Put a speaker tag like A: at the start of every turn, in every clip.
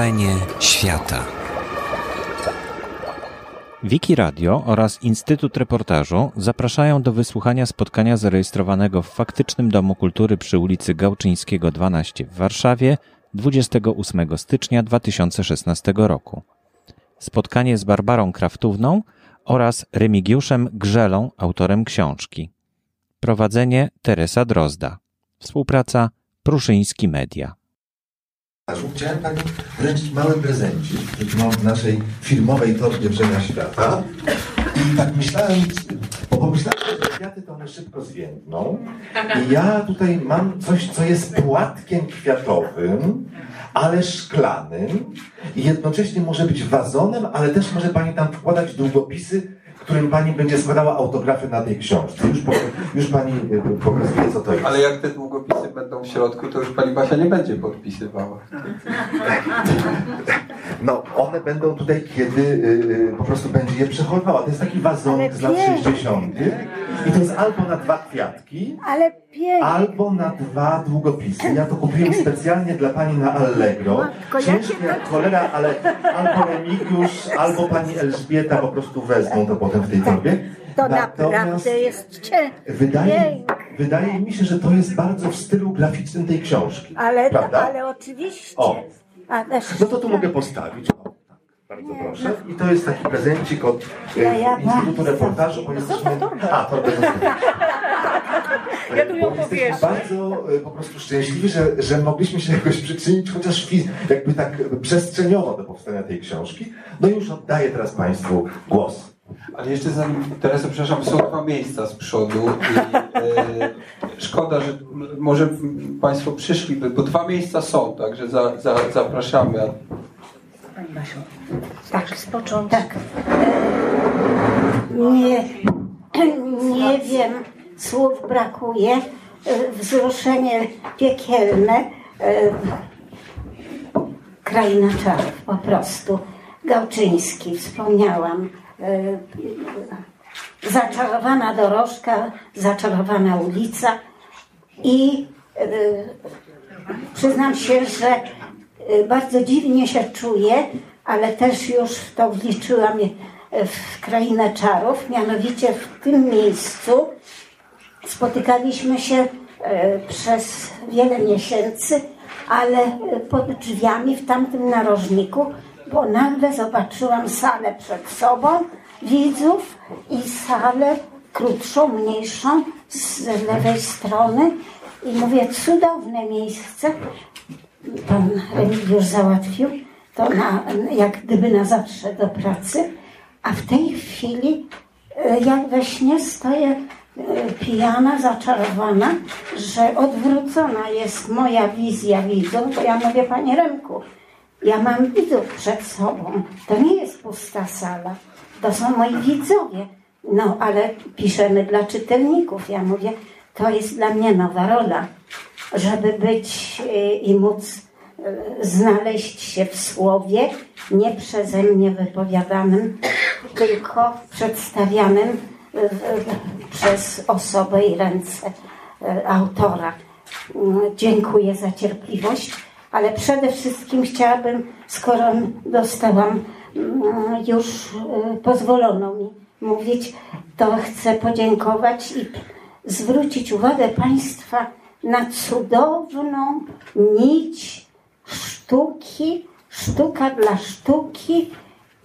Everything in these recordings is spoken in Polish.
A: Wrażenie świata.
B: Wiki Radio oraz Instytut Reportażu zapraszają do wysłuchania spotkania zarejestrowanego w faktycznym Domu Kultury przy ulicy Gałczyńskiego 12 w Warszawie 28 stycznia 2016 roku. Spotkanie z Barbarą Kraftówną oraz Remigiuszem Grzelą, autorem książki. Prowadzenie Teresa Drozda. Współpraca Pruszyński Media.
C: Chciałem Pani wręczyć mały prezencik, który mam w naszej filmowej torbie Brzenia Świata. I tak myślałem, bo pomyślałem, że kwiaty to one szybko zwiędną. I ja tutaj mam coś, co jest płatkiem kwiatowym, ale szklanym. I jednocześnie może być wazonem, ale też może Pani tam wkładać długopisy którym pani będzie składała autografy na tej książce. Już, po, już pani e, pokazuje, co to jest.
D: Ale jak te długopisy będą w środku, to już pani Basia nie będzie podpisywała.
C: No, one będą tutaj, kiedy y, po prostu będzie je przechowywała. To jest taki wazonek z lat 60. I to jest albo na dwa kwiatki,
E: Ale pięknie.
C: albo na dwa długopisy. Ja to kupiłem specjalnie dla pani na Allegro.
E: Matko,
C: Ciężkie jak cholera, ale albo Remigiusz, albo pani Elżbieta po prostu wezmą to potem w tej torbie.
E: To naprawdę jest cię.
C: Wydaje, wydaje mi się, że to jest bardzo w stylu graficznym tej książki.
E: Ale,
C: Prawda?
E: ale oczywiście.
C: O. No to tu mogę postawić. Bardzo proszę. I to jest taki prezencik od e,
E: Ja- ja
C: Instytutu
E: bardzo.
C: Reportażu. bo jesteśmy... A, torbę. Ja tu ją powieszę. bardzo e, po prostu szczęśliwi, że, że mogliśmy się jakoś przyczynić, chociaż jakby tak przestrzeniowo do powstania tej książki. No i już oddaję teraz Państwu głos.
D: Ale jeszcze zanim, Teresa, przepraszam, są dwa miejsca z przodu i e, szkoda, że może Państwo przyszliby, bo dwa miejsca są, także za, za, zapraszamy.
E: Tak, z początku. Tak. Nie, nie wiem, słów brakuje. Wzruszenie piekielne. Kraina czarów, po prostu. Gałczyński, wspomniałam. Zaczarowana dorożka, zaczarowana ulica i e, przyznam się, że bardzo dziwnie się czuję, ale też już to wliczyłam y, w krainę czarów. Mianowicie w tym miejscu spotykaliśmy się y, przez wiele miesięcy, ale pod drzwiami w tamtym narożniku, bo nagle zobaczyłam salę przed sobą widzów i salę krótszą, mniejszą z lewej strony i mówię, cudowne miejsce. Pan Remigiusz załatwił to na, jak gdyby na zawsze do pracy, a w tej chwili e, jak we śnie stoję e, pijana, zaczarowana, że odwrócona jest moja wizja widzów, bo ja mówię, panie Remku, ja mam widzów przed sobą, to nie jest pusta sala, to są moi widzowie. No, ale piszemy dla czytelników. Ja mówię, to jest dla mnie nowa rola, żeby być y, i móc y, znaleźć się w słowie, nie przeze mnie wypowiadanym, tylko przedstawianym y, przez osobę i ręce autora. Mm, Dziękuję za cierpliwość, ale przede wszystkim chciałabym, skoro dostałam mm, już pozwolono mi mówić, to chcę podziękować i zwrócić uwagę Państwa na cudowną nić sztuki, sztuka dla sztuki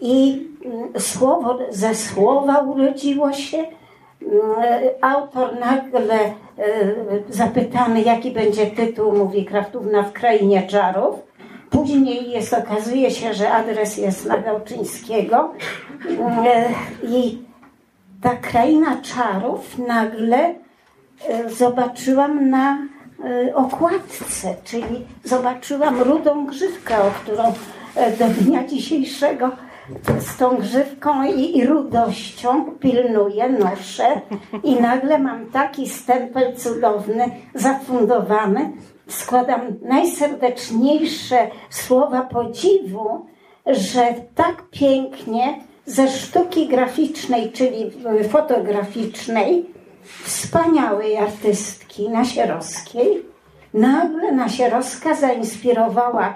E: i mm, słowo ze słowa urodziło się. Mm, Autor nagle e, zapytany, jaki będzie tytuł, mówi Kraftówna w krainie czarów. Później jest, okazuje się, że adres jest na Gałczyńskiego. E, I ta kraina czarów nagle zobaczyłam na e, okładce, czyli zobaczyłam rudą grzywkę, o którą e, do dnia dzisiejszego z tą grzywką i, rudością pilnuję, noszę i nagle mam taki stempel cudowny, zafundowany. Składam najserdeczniejsze słowa podziwu, że tak pięknie ze sztuki graficznej, czyli fotograficznej, wspaniałej artystki Nasierowskiej, nagle Nasierowska zainspirowała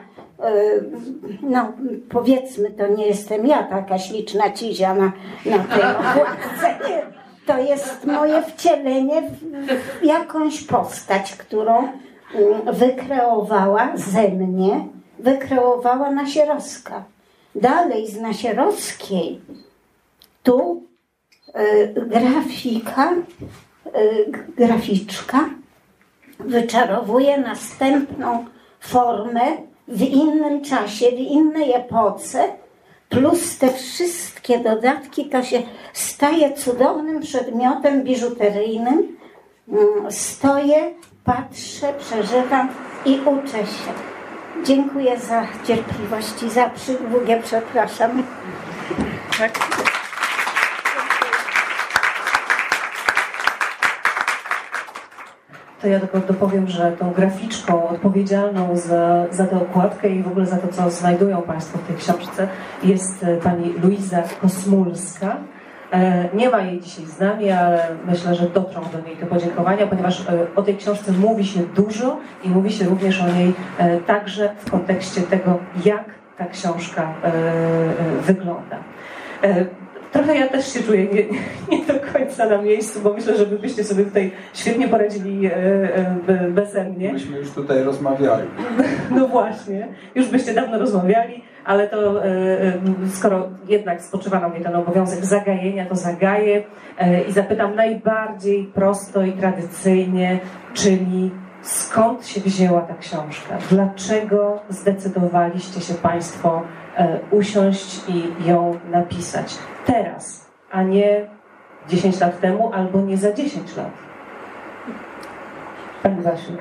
E: no powiedzmy, to nie jestem ja taka śliczna cizia na, na tej okładce. To jest moje wcielenie w jakąś postać, którą mm, wykreowała ze mnie, wykreowała Nasierowska. Dalej z Nasierowskiej tu grafika, y, graficzka wyczarowuje następną formę w innym czasie, w innej epoce, plus te wszystkie dodatki, to się staje cudownym przedmiotem biżuteryjnym. Mm, stoję, patrzę, przeżywam i uczę się. Dziękuję za cierpliwość i za przydługie, przepraszam.
A: Tak. To ja tylko dopowiem, że tą graficzką odpowiedzialną za, za tę okładkę i w ogóle za to, co znajdują Państwo w tej książce, jest e, pani Luiza Kosmulska. E, nie ma jej dzisiaj z nami, ale myślę, że dotrą do niej te podziękowania, ponieważ e, o tej książce mówi się dużo i mówi się również o niej także w kontekście tego, jak ta książka wygląda. Trochę ja też się czuję nie, nie, do końca na miejscu, bo myślę, że wy byście sobie tutaj świetnie poradzili e, e, beze mnie.
D: Myśmy już tutaj rozmawiali.
A: No właśnie, już byście dawno rozmawiali, ale to e, skoro jednak spoczywa na mnie ten obowiązek zagajenia, to zagaję i zapytam najbardziej prosto i tradycyjnie, czyli skąd się wzięła ta książka? Dlaczego zdecydowaliście się Państwo usiąść i ją napisać? teraz, a nie 10 lat temu albo nie za 10 lat. Pani Wasiu.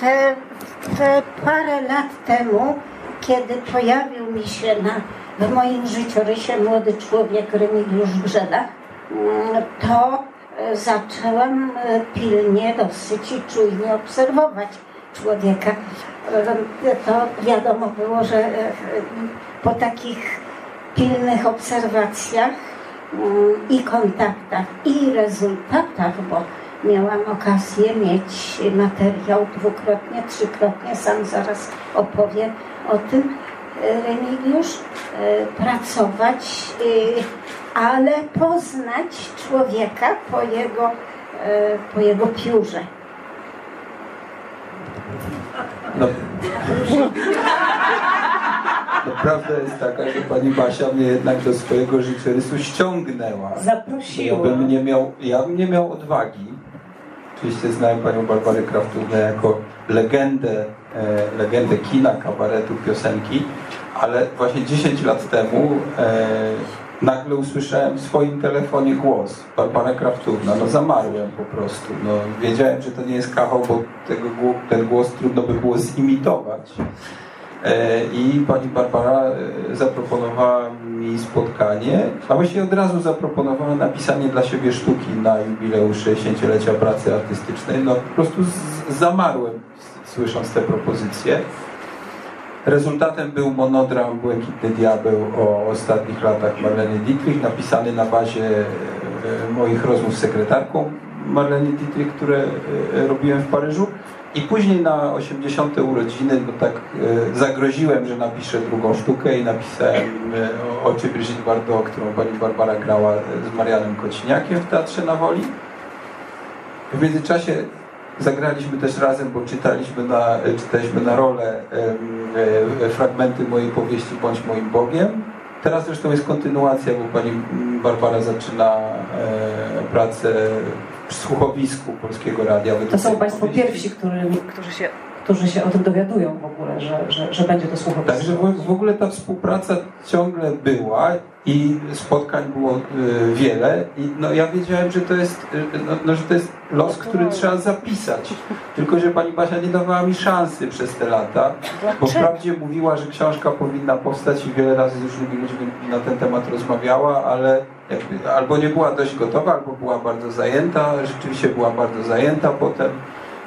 E: Te, te parę lat temu, kiedy pojawił mi się na, w moim życiorysie młody człowiek Remigiusz Brzeda, mm, to zaczęłam pilnie, dosyć i czujnie obserwować człowieka. To wiadomo było, że po takich pilnych obserwacjach i kontaktach, i rezultatach, bo miałam okazję mieć materiał dwukrotnie, trzykrotnie, sam zaraz opowie o tym Remigiusz, e, pracować, e, ale poznać człowieka po jego, e, po jego piórze.
D: No. No, prawda jest taka, że pani Basia mnie jednak do swojego życiorysu ściągnęła.
A: Zaprosiła.
D: Ja bym nie miał, ja bym nie miał odwagi. Oczywiście znałem panią Barbarę Kraftównę jako legendę, e, legendę kina, kabaretu, piosenki, ale właśnie 10 lat temu e, nagle usłyszałem w swoim telefonie głos. Barbara Kraftówna, no zamarłem po prostu. No, wiedziałem, że to nie jest kawał, bo tego, ten głos trudno by było zimitować. E, I pani Barbara e, zaproponowała mi spotkanie, a właściwie od razu zaproponowała napisanie dla siebie sztuki na jubileusz 60-lecia pracy artystycznej. No po prostu zamarłem słysząc te propozycje. Rezultatem był monodram Błękitny Diabeł o ostatnich latach Marleny Dietrich, napisany na bazie e, moich rozmów z sekretarką Marleny Dietrich, które robiłem w Paryżu. I później na 80. urodziny no tak e, zagroziłem, że napiszę drugą sztukę i napisałem e, Oczy Brigitte Bardot, którą pani Barbara grała z Marianem Kociniakiem w Teatrze na Woli. W międzyczasie zagraliśmy też razem, bo czytaliśmy na, czytaliśmy na rolę fragmenty mojej powieści Bądź moim Bogiem. Teraz zresztą jest kontynuacja, bo pani Barbara zaczyna pracę w słuchowisku Polskiego Radia.
A: To są Państwo pierwsi, którzy, którzy się którzy się o tym dowiadują w ogóle, że, że, że będzie to słuchowisko.
D: Także w, w ogóle ta współpraca ciągle była i spotkań było y, wiele i no, ja wiedziałem, że to jest, y, no, no, że to jest los, który trzeba zapisać. Tylko, że pani Basia nie dawała mi szansy przez te lata, bo wprawdzie mówiła, że książka powinna powstać i wiele razy z różnymi ludźmi na ten temat rozmawiała, ale jakby, albo nie była dość gotowa, albo była bardzo zajęta, rzeczywiście była bardzo zajęta potem.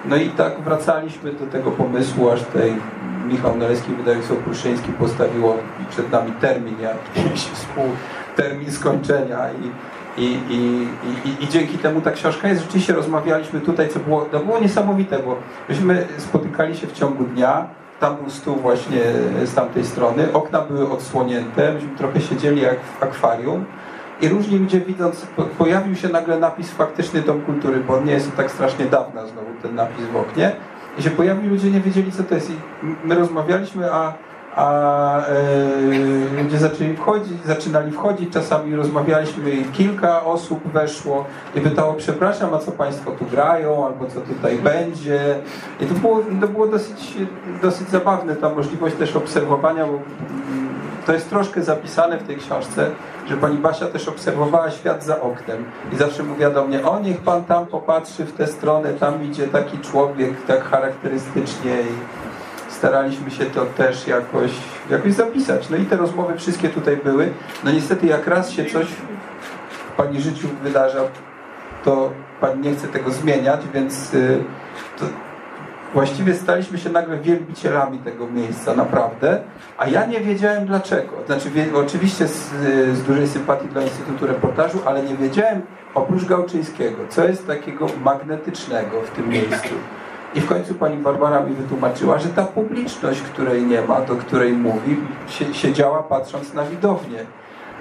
D: No i tak wracaliśmy do tego pomysłu, aż tej Michał Naleski, wydawnictwo Pruszyński postawiło przed nami termin, jakiś termin skończenia i, i, i, i, i dzięki temu ta książka jest. Rzeczywiście rozmawialiśmy tutaj, co było, to było niesamowite, bo myśmy spotykali się w ciągu dnia, tam był stół właśnie z tamtej strony, okna były odsłonięte, myśmy trochę siedzieli jak w akwarium i różni ludzie widząc, pojawił się nagle napis faktyczny Dom Kultury, bo nie jest tak strasznie dawna znowu ten napis w oknie. I się pojawił, ludzie nie wiedzieli co to jest. I my rozmawialiśmy, a a e, ludzie zaczęli wchodzić, zaczynali wchodzić, czasami rozmawialiśmy i kilka osób weszło i pytało, przepraszam, a co Państwo tu grają, albo co tutaj będzie. I to było, to było dosyć, dosyć zabawne, ta możliwość też obserwowania, bo mm, to jest troszkę zapisane w tej książce, że pani Basia też obserwowała świat za oknem i zawsze mówiła do mnie, o niech pan tam popatrzy w tę stronę, tam idzie taki człowiek tak charakterystycznie i staraliśmy się to też jakoś, jakoś zapisać. No i te rozmowy wszystkie tutaj były. No niestety jak raz się coś w Pani życiu wydarza, to Pani nie chce tego zmieniać, więc y, właściwie staliśmy się nagle wielbicielami tego miejsca, naprawdę. A ja nie wiedziałem dlaczego. Znaczy, oczywiście z, z dużej sympatii dla Instytutu Reportażu, ale nie wiedziałem oprócz Gałczyńskiego, co jest takiego magnetycznego w tym miejscu. I w końcu pani Barbara mi wytłumaczyła, że ta publiczność, której nie ma, do której mówi, siedziała patrząc na widownię.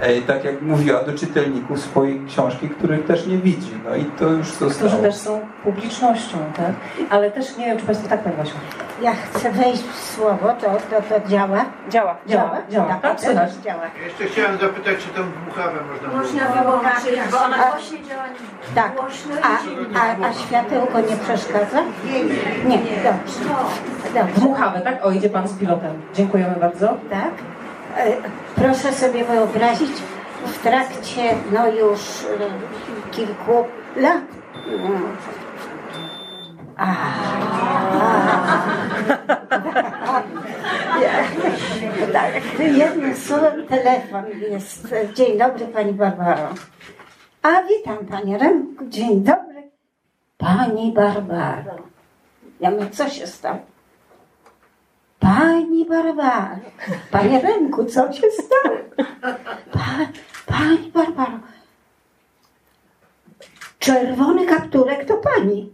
D: E, tak jak mówiła do czytelników swojej książki, których też nie widzi. No i to już zostało.
A: Którzy też są publicznością, tak? Ale też nie wiem, czy Państwo tak, Pani Basiu.
E: Ja chcę wejść w słowo, to, to, to działa?
A: Działa, działa, działa. Tak, tak słychać.
E: działa.
F: Jeszcze chciałem zapytać, czy tą dmuchawę można
G: Można wyłączyć, bo ona głośniej działa
E: Tak.
G: głośno
E: A, a, a światełko nie przeszkadza? Nie, dobrze. dobrze.
A: Dmuchawę, tak? O, idzie Pan z pilotem. Dziękujemy bardzo.
E: Tak? E, Proszę sobie wyobrazić, w trakcie no już e, kilku lat. A, tak, jednym słowem telefon jest. Dzień dobry Pani Barbaro. A witam Panie Remku, dzień dobry. Pani Barbaro. Ja mówię, co się stało? Pani Barbaro, Panie Remku, co się stało? Pa, pani Barbaro, czerwony kapturek to pani.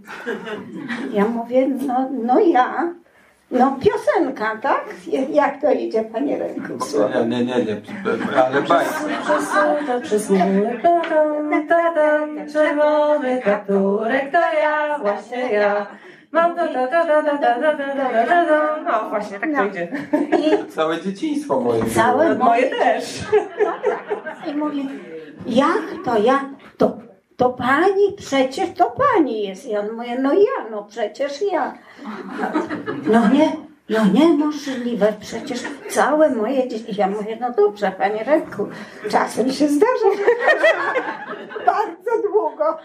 E: Ja mówię, no, no ja, no piosenka, tak? Jak to idzie, Panie Remku?
D: Nie, nie, nie, nie, ale.
A: Przesuta przez czerwony kapturek to ja, właśnie ja. Mam ta, ta, ta, ta, ta, ta, ta, ta, ta, ta. No właśnie, tak to
E: No.
A: idzie.
E: I
D: Całe dzieciństwo moje.
E: całe
A: Moje też.
E: I mówi, jak to ja? To, to pani, przecież to pani jest. Ja mówię, no ja, no przecież ja. No nie, no niemożliwe, przecież całe moje dzieci. Ja mówię, no dobrze, panie Renku, czasem się zdarza. Bardzo długo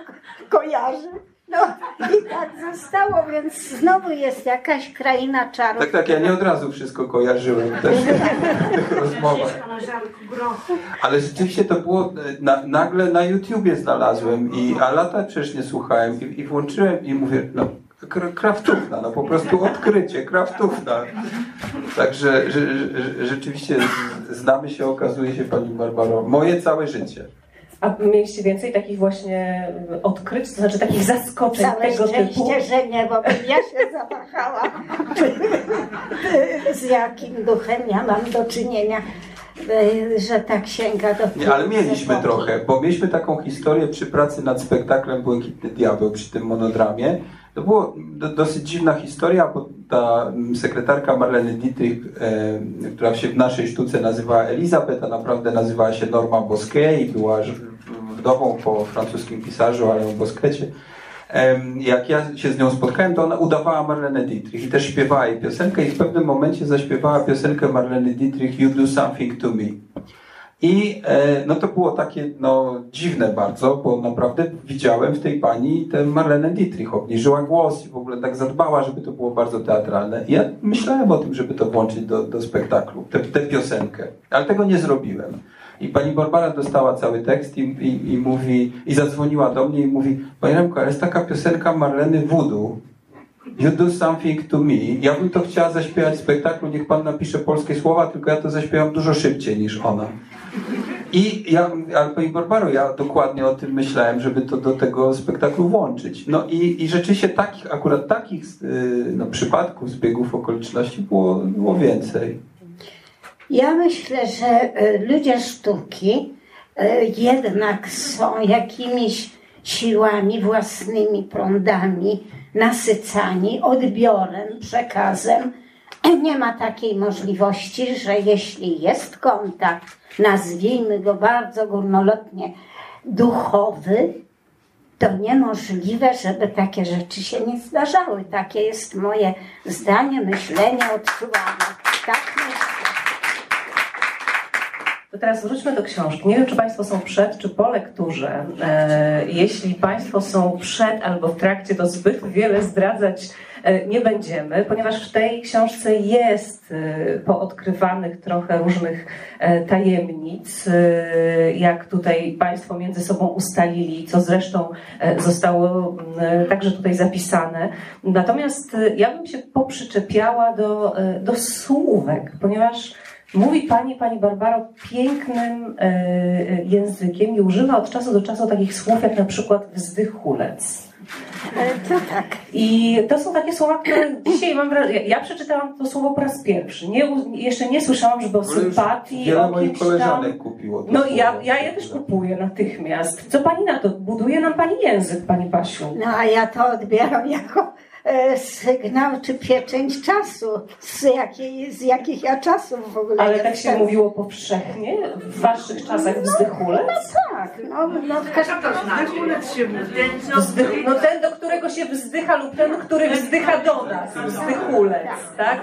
E: kojarzy. No i tak zostało, więc znowu jest jakaś kraina czarów.
D: Tak, tak, ja nie od razu wszystko kojarzyłem też w tych rozmowach. Ale rzeczywiście to było, e, na, nagle na YouTubie znalazłem, i, a lata przecież nie słuchałem i, i włączyłem i mówię, no kr- kraftówna, no po prostu odkrycie, kraftówna. Także że, że, rzeczywiście znamy się, okazuje się Pani Barbaro, moje całe życie.
A: A mieliście więcej takich właśnie odkryć, to znaczy takich zaskoczeń
E: Całe
A: tego typu?
E: że nie, bo bym ja się zawahała, z jakim duchem ja mam do czynienia, y, że tak sięga do
D: Nie, ale mieliśmy
E: epoki.
D: trochę, bo mieliśmy taką historię przy pracy nad spektaklem Błękitny Diabeł, przy tym monodramie. To była do, dosyć dziwna historia, bo ta mm, sekretarka Marleny Dietrich, e, która się w naszej sztuce nazywała Elizabeth, a naprawdę nazywała się Norma Bosquet i była wdową po francuskim pisarzu, ale o Bosquecie. Em, Jak ja się z nią spotkałem, to ona udawała Marlenę Dietrich i też śpiewała jej piosenkę i w pewnym momencie zaśpiewała piosenkę Marleny Dietrich You Do Something To Me. I e, no to było takie no, dziwne bardzo, bo naprawdę widziałem w tej pani tę Marlenę Dietrich, obniżyła głos i w ogóle tak zadbała, żeby to było bardzo teatralne. I ja myślałem o tym, żeby to włączyć do, do spektaklu, tę, tę piosenkę, ale tego nie zrobiłem. I pani Barbara dostała cały tekst i, i, i mówi, i zadzwoniła do mnie i mówi, Panie Remko, ale jest taka piosenka Marleny Voodoo, You do something to me. Ja bym to chciała zaśpiewać w spektaklu, niech pan napisze polskie słowa, tylko ja to zaśpiewam dużo szybciej niż ona. I ja, ale Pani Barbaro, ja dokładnie o tym myślałem, żeby to do tego spektaklu włączyć. No i, i rzeczywiście takich, akurat takich y, no, przypadków, zbiegów okoliczności było, było więcej.
E: Ja myślę, że e, ludzie sztuki e, jednak są jakimiś siłami, własnymi prądami nasycani, odbiorem, przekazem. Nie ma takiej możliwości, że jeśli jest kontakt, nazwijmy go bardzo górnolotnie, duchowy, to niemożliwe, żeby takie rzeczy się nie zdarzały. Takie jest moje zdanie, myślenie, odczuwanie. Tak myślę.
A: To teraz wróćmy do książki. Nie wiem, czy Państwo są przed, czy po lekturze. E, jeśli Państwo są przed albo w trakcie, to zbyt wiele zdradzać nie będziemy, ponieważ w tej książce jest e, poodkrywanych trochę różnych e, tajemnic, e, jak tutaj Państwo między sobą ustalili, co zresztą e, zostało m, także tutaj zapisane. Natomiast e, ja bym się poprzyczepiała do, e, do słówek, ponieważ Mówi Pani, Pani Barbaro, pięknym e, e, językiem i używa od czasu do czasu takich słów jak na przykład wzdychulec.
E: To tak.
A: I to są takie słowa, które dzisiaj mam wrażenie, ja przeczytałam to słowo po raz pierwszy. Nie, jeszcze nie słyszałam, żeby o sympatii,
D: Wiele moich
A: kimś tam.
D: koleżanek kupiło to
A: No
D: słowo.
A: ja, ja je też kupuję natychmiast. Co Pani na to? Buduje nam Pani język, Pani Basiu.
E: No a ja to odbieram jako e, sygnał czy pieczęć czasu. Z, jakiej, z jakich ja czasów w ogóle
A: Ale tak się mówiło powszechnie w Waszych czasach wzdychulec?
E: Tak, no, no w każdym
F: Wzdychulec się mówi.
A: Wzdych, no ten, do którego się wzdycha lub ten, który wzdycha do nas. Wzdychulec, tak?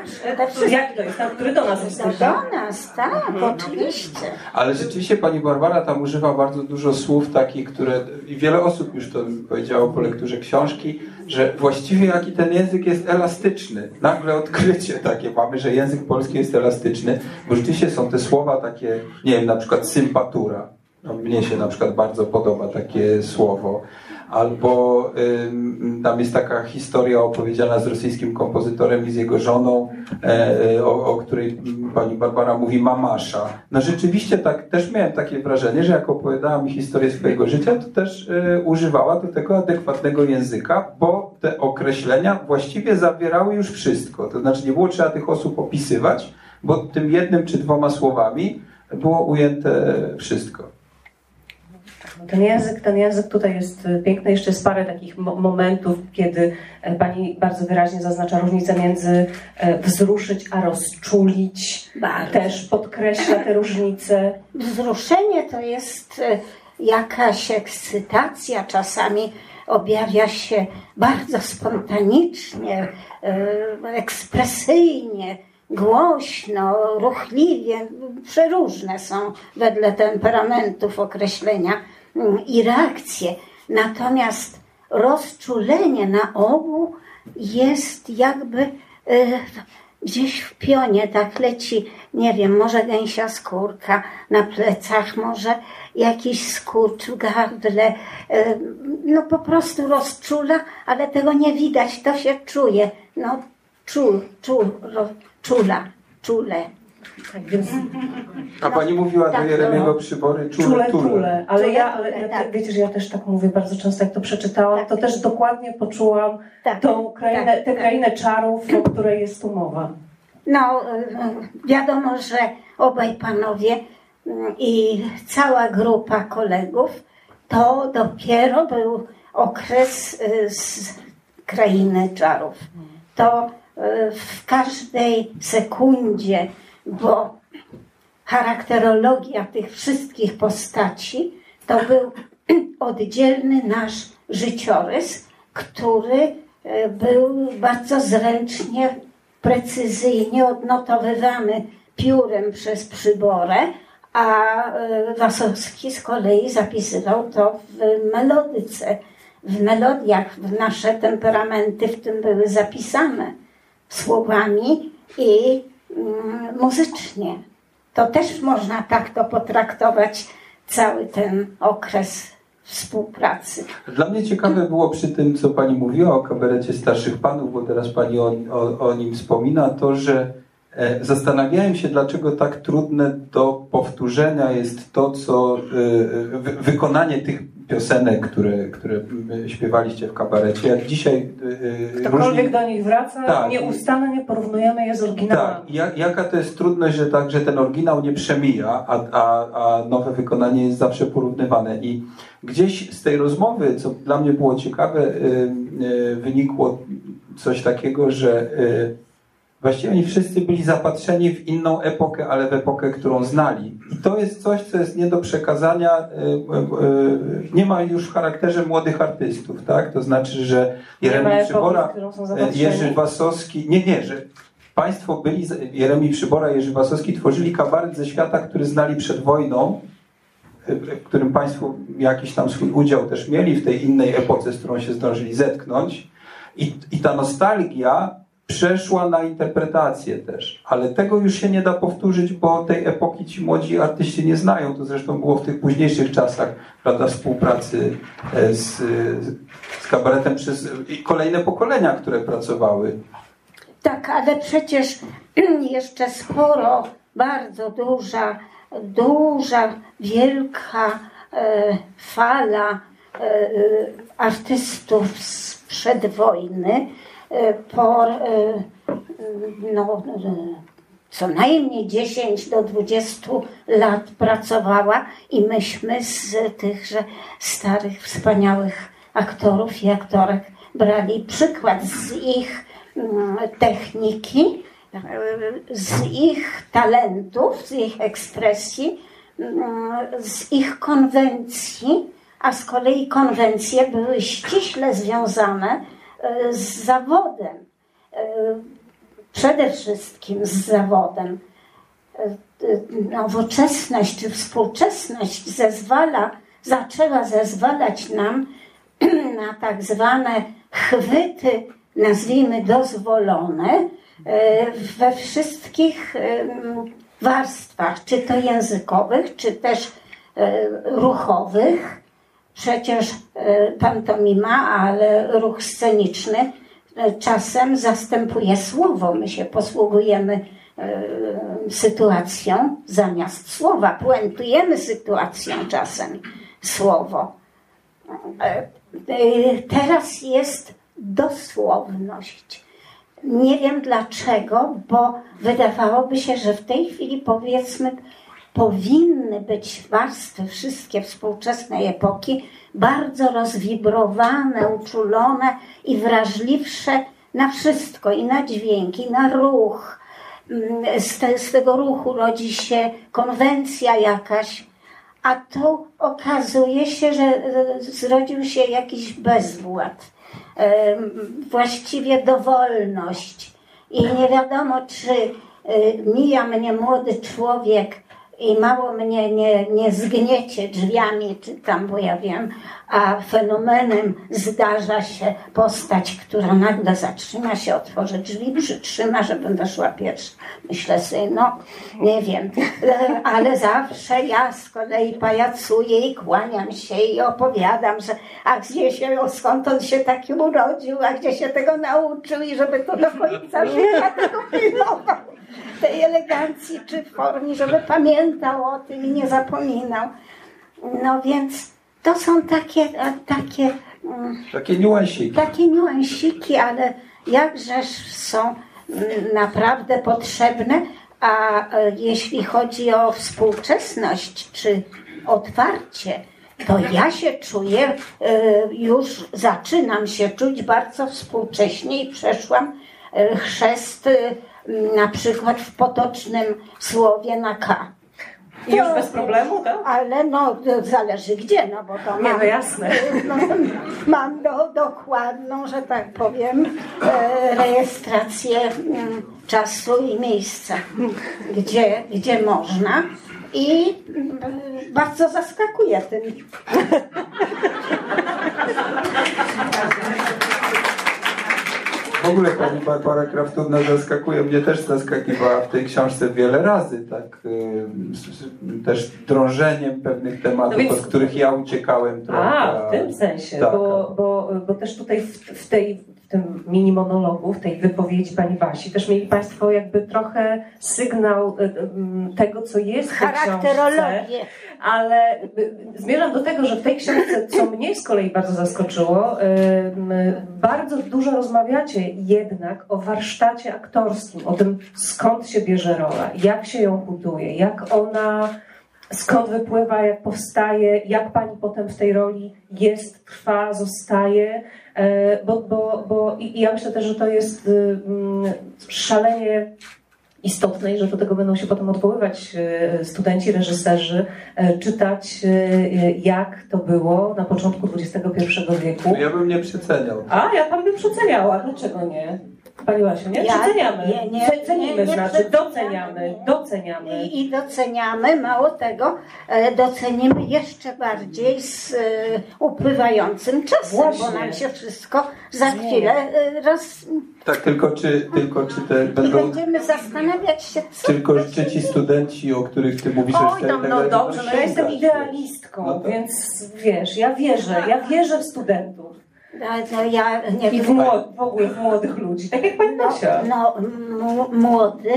A: Jak to jest? Ten, który do nas wzdycha?
E: Do nas, tak, oczywiście.
D: Ale rzeczywiście pani Barbara tam używa bardzo dużo słów takich, które i wiele osób już to powiedziało po lekturze książki, że właściwie jaki ten język jest elastyczny. Nagle odkrycie takie mamy, że język polski jest elastyczny, bo rzeczywiście są te słowa takie, nie wiem, na przykład sympatura. No, mnie się na przykład bardzo podoba takie słowo. Albo ym, tam jest taka historia opowiedziana z rosyjskim kompozytorem i z jego żoną, e, e, o, o której pani Barbara mówi mamasza. No rzeczywiście tak, też miałem takie wrażenie, że jak opowiadała mi historię swojego życia, to też e, używała do tego adekwatnego języka, bo te określenia właściwie zawierały już wszystko. To znaczy nie było trzeba tych osób opisywać, bo tym jednym czy dwoma słowami było ujęte wszystko.
A: Ten język, ten język tutaj jest y, piękny. Jeszcze jest parę takich mo- momentów, kiedy e, Pani bardzo wyraźnie zaznacza różnicę między e, wzruszyć a rozczulić.
E: Bardzo.
A: Też podkreśla te różnice.
E: Wzruszenie to jest e, jakaś ekscytacja, czasami objawia się bardzo spontanicznie, ekspresyjnie, głośno, ruchliwie. Przeróżne są wedle temperamentów określenia i reakcje. Natomiast rozczulenie na ogół jest jakby e, gdzieś w pionie tak leci, nie wiem, może gęsia skórka na plecach, może jakiś skurcz w gardle, e, no po prostu rozczula, ale tego nie widać, to się czuje, no czul, czul, czula, czule.
A: Tak więc
D: A pani mówiła do
E: tak,
D: Jeremiego
E: no.
D: Przybory czule,
A: czule,
D: tule.
A: czule. Ale
E: Czule,
A: ja, ale ja
E: tak.
A: wiecie, że ja też tak mówię bardzo często, jak to przeczytałam,
E: Tak.
A: to też dokładnie poczułam
E: Tak,
A: tą krainę,
E: tak,
A: tę
E: tak.
A: krainę czarów, o której jest tu mowa.
E: No, y, wiadomo, że obaj panowie y, i cała grupa kolegów to dopiero był okres y, z krainy czarów. To y, w każdej sekundzie, bo charakterologia tych wszystkich postaci to był oddzielny nasz życiorys, który e, był bardzo zręcznie, precyzyjnie odnotowywany piórem przez przyborę, a e, Wasowski z kolei zapisywał to w melodyce. W melodiach nasze temperamenty w tym były zapisane słowami i muzycznie. To też można tak to potraktować, cały ten okres współpracy.
D: Dla mnie ciekawe było przy tym, co pani mówiła o kabarecie starszych panów, bo teraz pani o, o, o nim wspomina, to, że E, Zastanawiałem się, dlaczego tak trudne do powtórzenia jest to, co e, wy- wykonanie tych piosenek, które, które śpiewaliście w kabarecie. Jak dzisiaj e,
A: Ktokolwiek
D: różni-
A: do nich wraca,
D: Tak.
A: nieustannie porównujemy je z oryginałami.
D: tak, jak, jaka to jest trudność, że tak, że ten oryginał nie przemija, a, a, a nowe wykonanie jest zawsze porównywane. I gdzieś z tej rozmowy, co dla mnie było ciekawe, y, y, wynikło coś takiego, że y, właściwie oni wszyscy byli zapatrzeni w inną epokę, ale w epokę, którą znali. I to jest coś, co jest nie do przekazania, y, y, y, nie ma już w charakterze młodych artystów, tak? To znaczy, że Jeremi Przybora. Jerzy Wasowski, nie, nie, że Państwo byli, Jeremi Przybora Jerzy Wasowski tworzyli kabaret ze świata, który znali przed wojną, w którym Państwo jakiś tam swój udział też mieli w tej innej epoce, z którą się zdążyli zetknąć. I, i ta nostalgia przeszła na interpretację też, ale tego już się nie da powtórzyć, bo tej epoki ci młodzi artyści nie znają. To zresztą było w tych późniejszych czasach, prawda, współpracy e, z, z kabaretem przez kolejne pokolenia, które pracowały.
E: Tak, ale przecież jeszcze sporo, bardzo duża, duża, wielka e, fala e, artystów sprzed wojny e, po e, no, e, co najmniej 10 do 20 lat pracowała i myśmy z tychże starych, wspaniałych aktorów i aktorek brali przykład z ich mm, techniki, z ich talentów, z ich ekspresji, mm, z ich konwencji, a z kolei konwencje były ściśle związane z zawodem. E, Przede wszystkim z zawodem. E, e, Nowoczesność czy współczesność zezwala, zaczęła zezwalać nam na tak zwane chwyty, nazwijmy dozwolone, e, we wszystkich warstwach, czy to językowych, czy też e, ruchowych. Przecież e, pantomima, ale ruch sceniczny e, czasem zastępuje słowo. My się posługujemy e, sytuacją zamiast słowa. Puentujemy sytuacją czasem słowo. Teraz jest dosłowność. Nie wiem dlaczego, bo wydawałoby się, że w tej chwili powiedzmy powinny być warstwy wszystkie współczesnej epoki bardzo rozwibrowane, uczulone i wrażliwsze na wszystko, i na dźwięki, na ruch. Mm, Z, te, z tego ruchu rodzi się konwencja jakaś, a tu okazuje się, że e, zrodził się jakiś bezwład, e, właściwie dowolność. I nie wiadomo, czy e, mija mnie młody człowiek i mało mnie nie, nie zgniecie drzwiami, czy tam, bo ja wiem, a fenomenem zdarza się postać, która nagle zatrzyma się, otworzy drzwi, przytrzyma, żebym weszła pierwsza. Myślę sobie, no, nie wiem, E, ale zawsze ja z kolei pajacuję i kłaniam się i opowiadam, że a gdzie się, skąd on się taki urodził, a gdzie się tego nauczył i żeby to do końca życia tego pilnował tej elegancji czy formie, żeby pamiętał o tym i nie zapominał. No więc to są takie, e, takie, mm,
D: Takie niuansiki.
E: takie niuansiki, ale jakżeż są mm, naprawdę potrzebne, a e, jeśli chodzi o współczesność czy otwarcie, to ja się czuję, e, już zaczynam się czuć bardzo współcześnie i przeszłam chrzest na przykład w potocznym słowie na K.
A: I już bez problemu, tak?
E: Ale no, zależy gdzie, no bo to
A: Nie,
E: mam,
A: no jasne.
E: no, mam do, dokładną, że tak powiem, e, rejestrację mm, czasu i miejsca, gdzie, gdzie można. I mm, bardzo zaskakuje tym.
D: W ogóle pani Barbara Kraftówna zaskakuje, mnie też zaskakiwała w tej książce wiele razy, tak y, też drążeniem pewnych tematów,
A: No więc-
D: od których ja uciekałem trochę.
A: A, w tym sensie,
D: Tak.
A: bo, bo, bo też tutaj w, w, tej, w tym mini monologu, w tej wypowiedzi pani Basi, też mieli Państwo jakby trochę sygnał y, y, tego, co jest w.
E: Charakterologię.
A: Ale y, zmierzam do tego, że w tej książce, co mnie z kolei bardzo zaskoczyło, bardzo dużo rozmawiacie jednak o warsztacie aktorskim, o tym skąd się bierze rola, jak się ją buduje, jak ona, skąd wypływa, jak powstaje, jak pani potem w tej roli jest, trwa, zostaje. E, Bo, bo, bo i ja myślę też, że to jest y, mm, szalenie istotne i że do tego będą się potem odwoływać e, studenci, reżyserzy, e, czytać e, jak to było na początku XXI wieku.
D: Ja bym nie przeceniał.
A: A, ja tam bym przeceniała. Dlaczego nie? Pani Łasiu, nie?
E: Ja-
A: Przeceniamy.
E: nie, nie,
A: Ce- Cenimy,
E: nie, nie
A: znaczy doceniamy, doceniamy.
E: I, I doceniamy, mało tego, e, docenimy jeszcze bardziej z e, upływającym czasem,
A: Właśnie.
E: bo nam się wszystko za chwilę e, roz...
D: Tak, tylko czy, tylko czy te
E: I
D: będą...
E: będziemy zastanawiać się, co
D: Tylko
E: to
D: czy ci studenci, o których ty mówisz,
A: Oj,
D: tak
A: no
D: dalej,
A: dobrze, no ja jestem idealistką,
D: No tak.
A: więc wiesz, ja wierzę, ja wierzę w studentów
E: no, ja nie
A: i w, młod, w ogóle w młodych ludzi, tak jak pani
E: No,
A: Basia.
E: no m- młody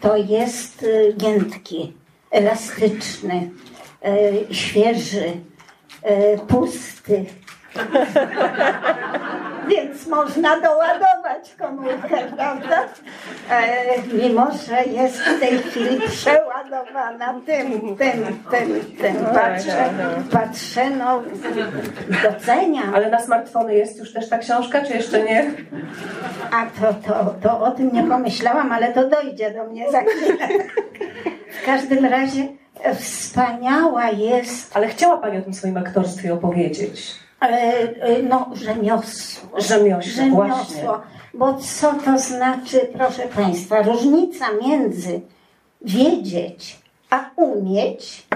E: to jest y, giętki, elastyczny, y, świeży, y, pusty. Więc można doładować komórkę, prawda? E, mimo, że jest w tej chwili przeładowana tym, tym, tym, tym. Patrzę, patrzę, no doceniam.
A: Ale na smartfony jest już też ta książka, czy jeszcze nie?
E: A to, to, to o tym nie pomyślałam, ale to dojdzie do mnie za chwilę. W każdym razie wspaniała jest
A: Ale chciała Pani o tym swoim aktorstwie opowiedzieć.
E: E, no, rzemiosło.
A: Rzemiosło, właśnie.
E: Rzemiosło. Bo co to znaczy, proszę Państwa, różnica między wiedzieć a umieć.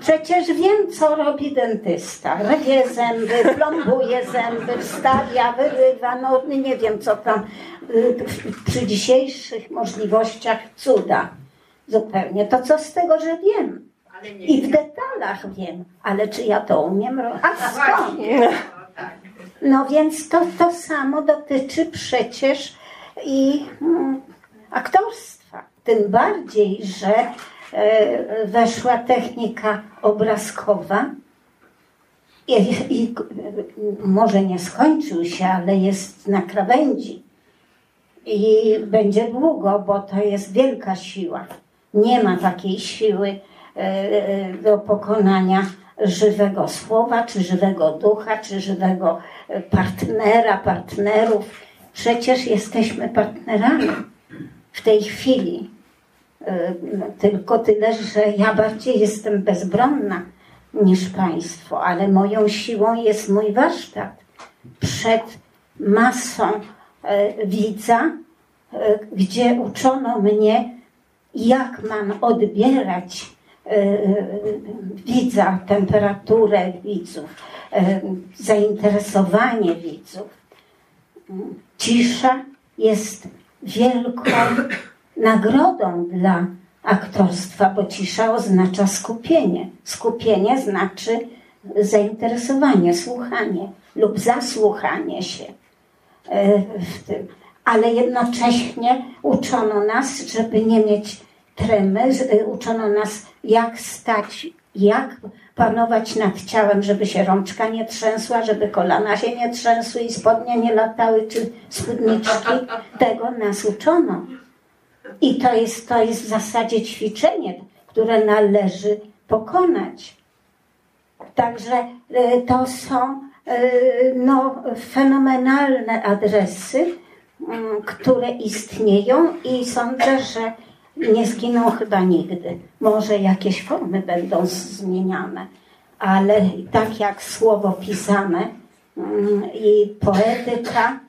E: Przecież wiem, co robi dentysta. Rwie zęby, plombuje zęby, wstawia, wyrywa, no nie wiem, co tam y, przy dzisiejszych możliwościach cuda. Zupełnie. To co z tego, że wiem? I w detalach wiem, ale czy ja to umiem robić? A skąd? No więc to, to samo dotyczy przecież i mm, aktorstwa. Tym bardziej, że e, weszła technika obrazkowa i, i może nie skończył się, ale jest na krawędzi. I będzie długo, bo to jest wielka siła. Nie ma takiej siły do pokonania żywego słowa, czy żywego ducha, czy żywego e, partnera, partnerów. Przecież jesteśmy partnerami w tej chwili. E, Tylko tyle, że ja bardziej jestem bezbronna niż Państwo, ale moją siłą jest mój warsztat przed masą e, widza, e, gdzie uczono mnie, jak mam odbierać e, widza, temperaturę widzów, e, zainteresowanie widzów. Cisza jest wielką nagrodą dla aktorstwa, bo cisza oznacza skupienie. Skupienie znaczy zainteresowanie, słuchanie lub zasłuchanie się e, w tym. Ale jednocześnie uczono nas, żeby nie mieć tremy, z- e, uczono nas, jak stać, jak panować nad ciałem, żeby się rączka nie trzęsła, żeby kolana się nie trzęsły i spodnie nie latały, czy spódniczki. Tego nas uczono. I to jest, to jest w zasadzie ćwiczenie, które należy pokonać. Także e, to są e, no, fenomenalne adresy, mm, które istnieją i sądzę, że nie zginą chyba nigdy. Może jakieś formy będą zmieniane, ale tak jak słowo pisane mm, i poetyka,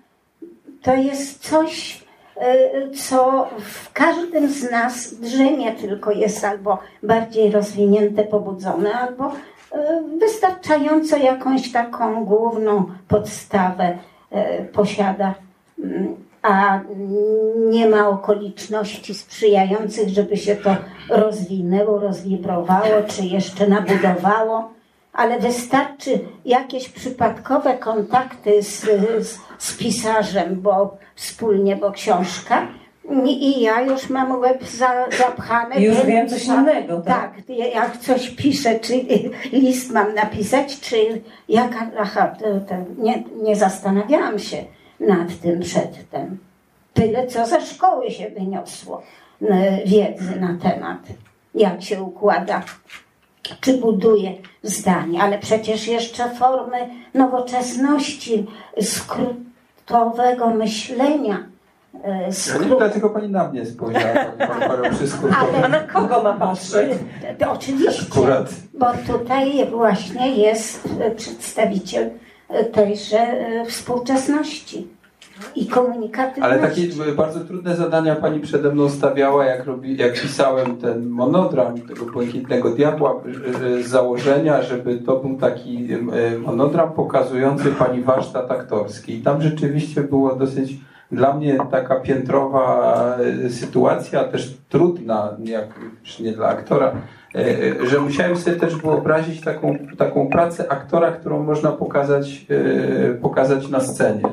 E: to jest coś, y, co w każdym z nas drzemie, tylko jest albo bardziej rozwinięte, pobudzone, albo e, wystarczająco jakąś taką główną podstawę e, posiada, Mm, a nie ma okoliczności sprzyjających, żeby się to rozwinęło, rozwibrowało, czy jeszcze nabudowało, ale wystarczy jakieś przypadkowe kontakty z, z, z pisarzem, bo wspólnie, bo książka, i ja już mam łeb za, zapchany.
A: I już wiem coś innego, tak?
E: Tak, jak coś piszę, czy list mam napisać, czy jaka. Aha, to, to nie, nie zastanawiałam się nad tym przedtem. Tyle, co ze szkoły się wyniosło e, wiedzy na temat, jak się układa, czy buduje zdanie, ale przecież jeszcze formy nowoczesności, skrótowego myślenia. e,
D: Ja nie
E: skrót-
D: wiem, dlaczego pani na mnie spojrzała, przy skrótowym.
A: A na kogo ma patrzeć?
E: Oczywiście,
D: Akurat.
E: bo tutaj właśnie jest przedstawiciel tejże e, współczesności i komunikatywności.
D: Ale takie e, bardzo trudne zadania pani przede mną stawiała, jak, robi, jak pisałem ten monodram tego błękitnego diabła e, z założenia, żeby to był taki monodram pokazujący pani warsztat aktorski. I tam rzeczywiście było dosyć dla mnie taka piętrowa sytuacja, też trudna, jak już nie dla aktora, że musiałem sobie też wyobrazić taką, taką pracę aktora, którą można pokazać, e, pokazać na scenie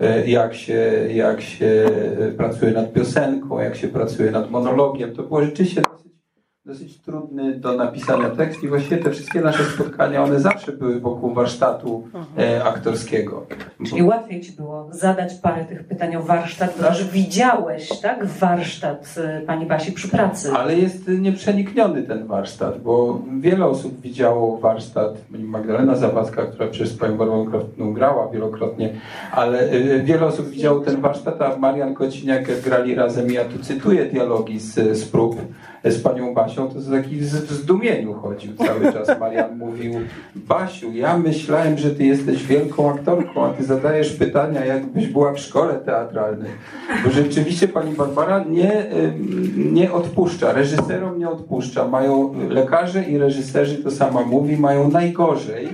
D: e, jak się, jak się pracuje nad piosenką, jak się pracuje nad monologiem. To było rzeczywiście dosyć, trudny do napisania tekst i właściwie te wszystkie nasze spotkania, one zawsze były wokół warsztatu e, aktorskiego.
A: Czyli łatwiej ci było zadać parę tych pytań o warsztat, bo już widziałeś, tak, warsztat y, pani Basi przy pracy.
D: Ale jest nieprzenikniony ten warsztat, bo wiele osób widziało warsztat, Magdalena Zawadzka, która przecież z panią Barbarą Kraftną grała wielokrotnie, ale y, wiele osób widziało ten warsztat, a Marian Kociniak grali razem, ja tu cytuję dialogi z, z prób z panią Basią, to z taki w zdumieniu chodził cały czas. Marian mówił, Basiu, ja myślałem, że ty jesteś wielką aktorką, a ty zadajesz pytania, jakbyś była w szkole teatralnej. Bo rzeczywiście pani Barbara nie, nie odpuszcza, reżyserom nie odpuszcza. Mają lekarze i reżyserzy, to sama mówi, mają najgorzej,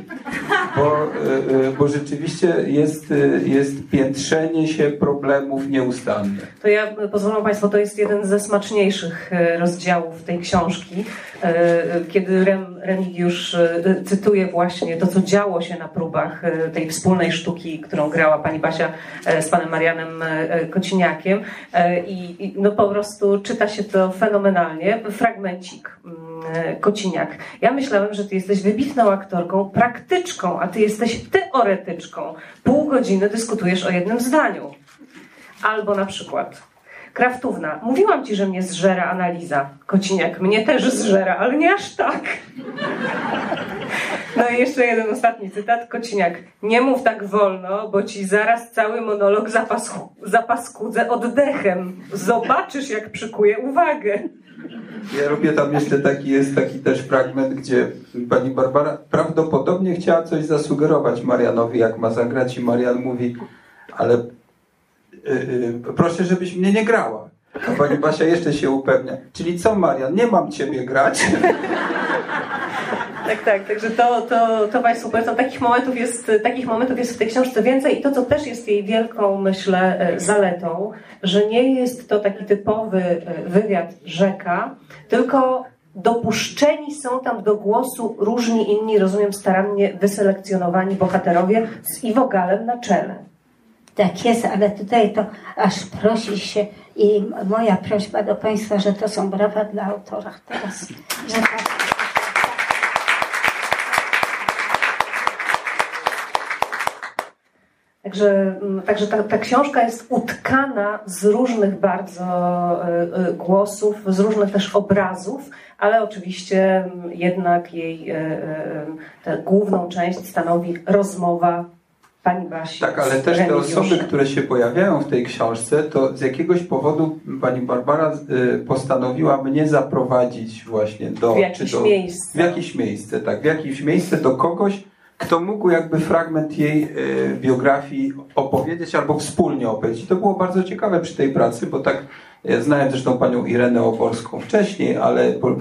D: bo, y, y, bo rzeczywiście jest, y, jest piętrzenie się problemów nieustanne.
A: To ja, pozwolą Państwo, to jest jeden ze smaczniejszych y, rozdziałów tej książki, y, kiedy Rem, Remigiusz y, cytuje właśnie to, co działo się na próbach y, tej wspólnej sztuki, którą grała pani Basia z panem Marianem Kociniakiem i, no po prostu czyta się to fenomenalnie. Fragmencik y, Kociniak. Ja myślałem, że ty jesteś wybitną aktorką, praktyczką, a ty jesteś teoretyczką. Pół godziny dyskutujesz o jednym zdaniu. Albo na przykład Kraftówna. Mówiłam ci, że mnie zżera analiza. Kociniak. Mnie też zżera, ale nie aż tak. No i jeszcze jeden ostatni cytat. Kociniak. Nie mów tak wolno, bo ci zaraz cały monolog zapas, zapaskudzę oddechem. Zobaczysz, jak przykuje uwagę.
D: Ja robię tam jeszcze taki, jest taki też fragment, gdzie pani Barbara prawdopodobnie chciała coś zasugerować Marianowi, jak ma zagrać i Marian mówi, ale proszę, żebyś mnie nie grała. A pani Basia jeszcze się upewnia. Czyli co Marian, nie mam ciebie grać?
A: Tak, tak, także to, to, to Państwu polecam. Takich momentów, jest, takich momentów jest w tej książce więcej i to, co też jest jej wielką, myślę, e, zaletą, że nie jest to taki typowy e, wywiad rzeka, tylko dopuszczeni są tam do głosu różni inni, rozumiem, starannie wyselekcjonowani bohaterowie z Iwogalem na czele.
E: Tak jest, ale tutaj to aż prosi się i moja prośba do Państwa, że to są brawa dla autora teraz. Że tak.
A: Także, mm, także ta, ta książka jest utkana z różnych bardzo e, e, głosów, z różnych też obrazów, ale oczywiście mm, jednak jej tę główną część stanowi rozmowa pani Basi.
D: Tak, ale też te osoby, które się pojawiają w tej książce, to z jakiegoś powodu pani Barbara y, postanowiła mnie zaprowadzić właśnie do...
A: W jakieś
D: do,
A: miejsce.
D: W jakieś miejsce, tak. W jakieś miejsce do kogoś, kto mógł jakby fragment jej y, biografii opowiedzieć albo wspólnie opowiedzieć. I to było bardzo ciekawe przy tej pracy, bo tak ja znałem zresztą panią Irenę Oborską wcześniej, ale po,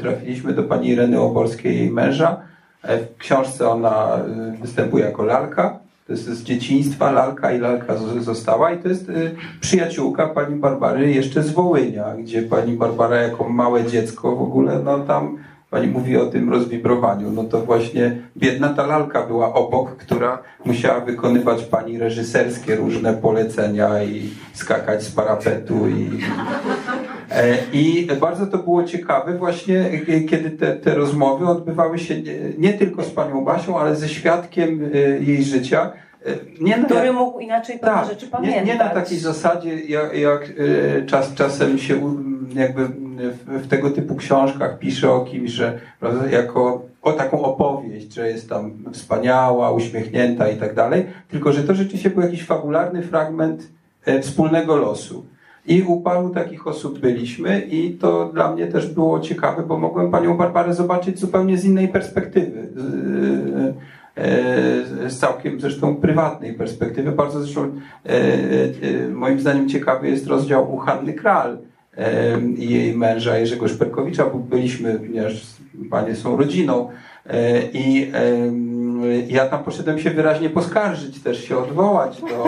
D: trafiliśmy do pani Ireny Oborskiej, jej męża, E, W książce ona y, występuje jako lalka. To jest z dzieciństwa lalka i lalka została. I to jest y, przyjaciółka pani Barbary jeszcze z Wołynia, gdzie pani Barbara jako małe dziecko w ogóle, no tam pani mówi o tym rozwibrowaniu. No to właśnie biedna ta lalka była obok, która musiała wykonywać pani reżyserskie różne polecenia i skakać z parapetu i I bardzo to było ciekawe właśnie, e, kiedy te, te rozmowy odbywały się nie, nie tylko z panią Basią, ale ze świadkiem e, jej życia. E, Nie na,
A: Który mógł inaczej pewne
D: tak,
A: rzeczy
D: nie,
A: pamiętać.
D: nie na takiej zasadzie, jak, jak e, czas, czasem się jakby w, w tego typu książkach pisze o kimś, że prawda, jako o taką opowieść, że jest tam wspaniała, uśmiechnięta i tak dalej, tylko że to rzeczywiście był jakiś fabularny fragment e, wspólnego losu. I u paru takich osób byliśmy i to dla mnie też było ciekawe, bo mogłem panią Barbarę zobaczyć zupełnie z innej perspektywy. Z, e, z całkiem zresztą prywatnej perspektywy. Bardzo zresztą e, e, moim zdaniem ciekawy jest rozdział u Hanny Kral e, i jej męża Jerzego Szperkowicza, bo byliśmy, ponieważ panie są rodziną e, i ja tam poszedłem się wyraźnie poskarżyć, też się odwołać do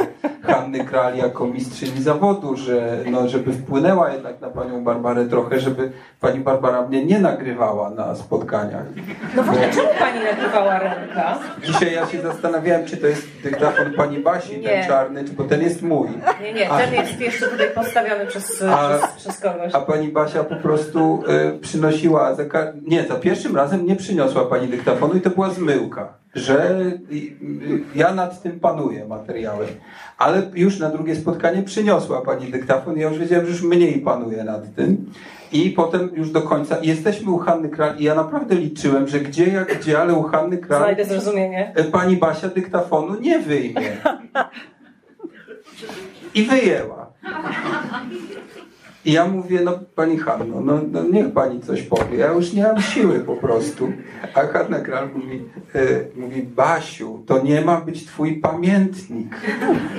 D: Hanny Kral jako mistrzyni zawodu, że, no, żeby wpłynęła jednak na panią Barbarę trochę, żeby pani Barbara mnie nie nagrywała na spotkaniach.
A: No właśnie, czemu pani nagrywała ręka?
D: Dzisiaj ja się zastanawiałem, czy to jest dyktafon pani Basi,
A: Nie.
D: ten czarny, czy bo ten jest mój.
A: Nie, nie, ten jest jeszcze tutaj postawiony przez,
D: A-
A: przez, przez kogoś.
D: A pani Basia po prostu y, przynosiła, za nie, za pierwszym razem nie przyniosła pani dyktafonu i to była zmyłka, że y, y, ja nad tym panuję materiałem. Ale już na drugie spotkanie przyniosła pani dyktafon i ja już wiedziałem, że już mniej panuję nad tym. I potem już do końca jesteśmy u Hanny Kral i ja naprawdę liczyłem, że gdzie jak gdzie, ale u Hanny Kral
A: Znajdę zrozumienie.
D: e, pani Basia dyktafonu nie wyjmie. I wyjęła. I ja mówię, no pani Hanno, no, no niech pani coś powie. Ja już nie mam siły po prostu. A Hanna Kral mówi, e, mówi, Basiu, to nie ma być twój pamiętnik.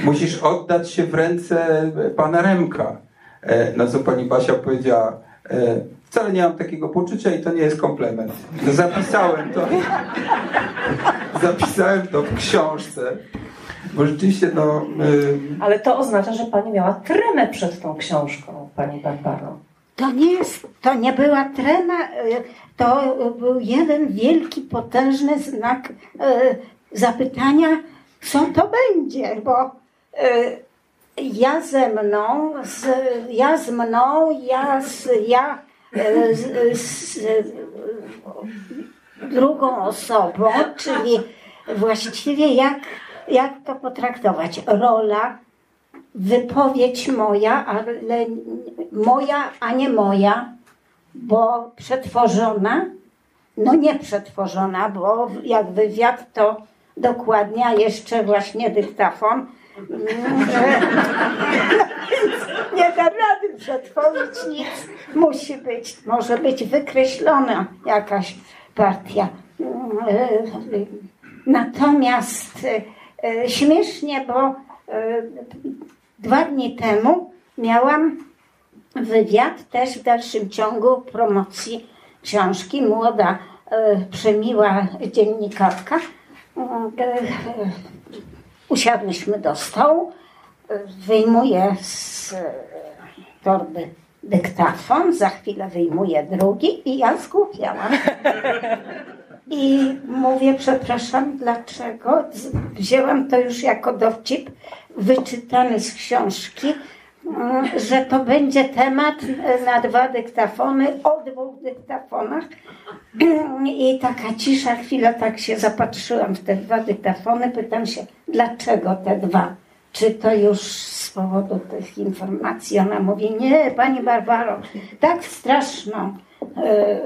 D: Musisz oddać się w ręce pana Remka. E, na co pani Basia powiedziała, e, wcale nie mam takiego poczucia i to nie jest komplement. No, zapisałem to. Zapisałem to w książce. Bo rzeczywiście, no. y,
A: Ale to oznacza, że pani miała tremę przed tą książką, pani Barbaro.
E: To nie jest, to nie była trema, y, to był jeden wielki, potężny znak y, zapytania, co to będzie, bo ja ze mną, z, ja z mną, ja z, ja z, z drugą osobą, czyli właściwie jak, jak to potraktować? Rola, wypowiedź moja, ale moja, a nie moja, bo przetworzona, no nie przetworzona, bo jak wywiad to dokładnie, a jeszcze właśnie dyktafon. Nie da rady przetworzyć nic. Musi być, może być wykreślona jakaś partia. Natomiast śmiesznie, bo e, dwa dni temu miałam wywiad też w dalszym ciągu promocji książki. Młoda, e, przemiła dziennikarka. E, e, Usiadłyśmy do stołu. E, Wyjmuję z e, torby dyktafon, za chwilę wyjmuję drugi i ja zgłupiałam. I mówię, przepraszam, dlaczego? Wzięłam to już jako dowcip wyczytany z książki, mm, że to będzie temat na dwa dyktafony, o dwóch dyktafonach. I taka cisza, chwilę tak się zapatrzyłam w te dwa dyktafony, pytam się, dlaczego te dwa? Czy to już z powodu tych informacji? Ona mówi, nie, pani Barbaro, tak straszną e,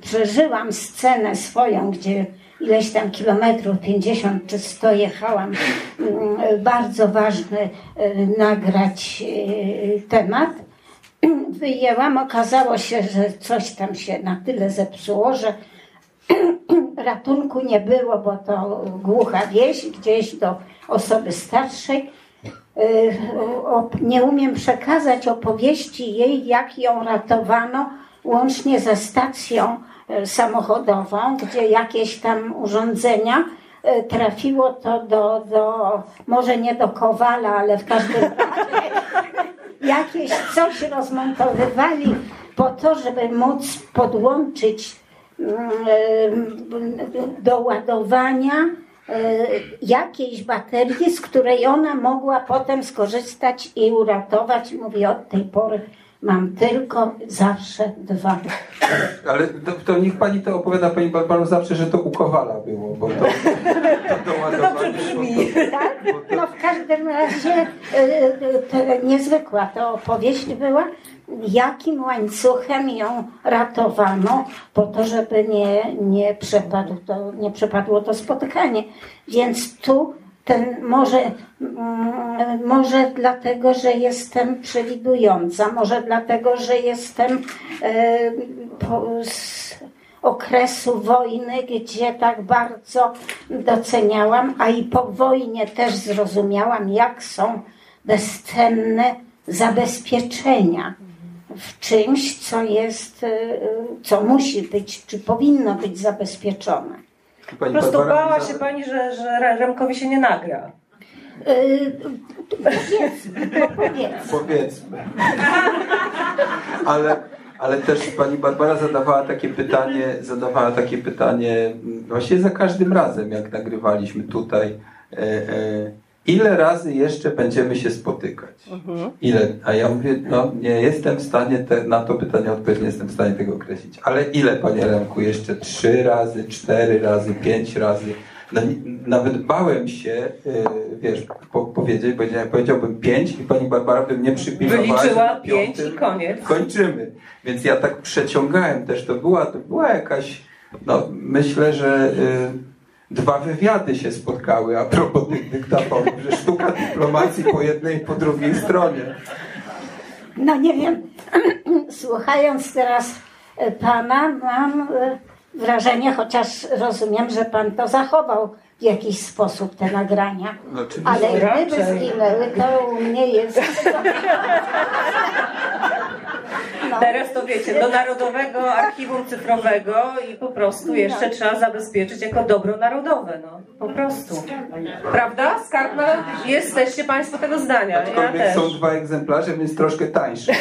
E: przeżyłam scenę swoją, gdzie ileś tam kilometrów, 50 czy 100 jechałam, mm, bardzo ważny e, nagrać e, temat. Wyjęłam, okazało się, że coś tam się na tyle zepsuło, że ratunku nie było, bo to głucha wieś, gdzieś do osoby starszej. Y, Nie umiem przekazać opowieści jej, jak ją ratowano, łącznie ze stacją e, samochodową, gdzie jakieś tam urządzenia e, trafiło to do, do może nie do Kowala, ale w każdym razie jakieś coś rozmontowywali po to, żeby móc podłączyć mm, do ładowania jakiejś baterii, z której ona mogła potem skorzystać i uratować. Mówi, od tej pory mam tylko zawsze dwa.
D: Ale to, to niech pani to opowiada pani Barbaro zawsze, że to u Kowala było, bo to, to szło to-
E: Tak?
D: bo to-
E: No w każdym razie e, e, to niezwykła to opowieść była, jakim łańcuchem ją ratowano po to, żeby nie, nie, to, nie przepadło to spotkanie. Więc tu ten może, mm, może dlatego, że jestem przewidująca, może dlatego, że jestem e, z okresu wojny, gdzie tak bardzo doceniałam, a i po wojnie też zrozumiałam, jak są bezcenne zabezpieczenia w czymś, co jest, e, co musi być, czy powinno być zabezpieczone.
A: Po
D: pani
A: prostu
D: Barbara
A: bała się pani, że, że Remkowi się nie nagra.
E: Yy, Powiedzmy, powiedzmy.
D: Powiedzmy. Ale, ale też pani Barbara zadawała takie pytanie, zadawała takie pytanie właśnie za każdym razem, jak nagrywaliśmy tutaj. E, e, ile razy jeszcze będziemy się spotykać? Ile? A ja mówię, no nie jestem w stanie te, na to pytanie odpowiedzieć, nie jestem w stanie tego określić. Ale ile, panie Remku? Jeszcze trzy razy, cztery razy, pięć razy? No, nawet bałem się, e, wiesz, po, powiedzieć, powiedziałem, powiedziałbym pięć i pani Barbara by mnie przypilnowała.
A: Wyliczyła pięć i koniec.
D: Kończymy. Więc ja tak przeciągałem też. To była, to była jakaś, no myślę, że y, dwa wywiady się spotkały a propos tych dyktafonów, że sztuka dyplomacji po jednej i po drugiej stronie.
E: No nie wiem, słuchając teraz e, pana, mam e, wrażenie, chociaż rozumiem, że pan to zachował w jakiś sposób, te nagrania.
D: No.
E: Ale gdyby
A: Raczej.
E: zginęły, to u mnie jest. No,
A: Teraz to wiecie, do Narodowego Archiwum Cyfrowego i po prostu jeszcze trzeba zabezpieczyć jako dobro narodowe, no. Po prostu. Prawda? Skarb na... Jesteście Państwo tego zdania, ja
D: Aczkolwiek
A: też.
D: są dwa egzemplarze, więc troszkę tańsze.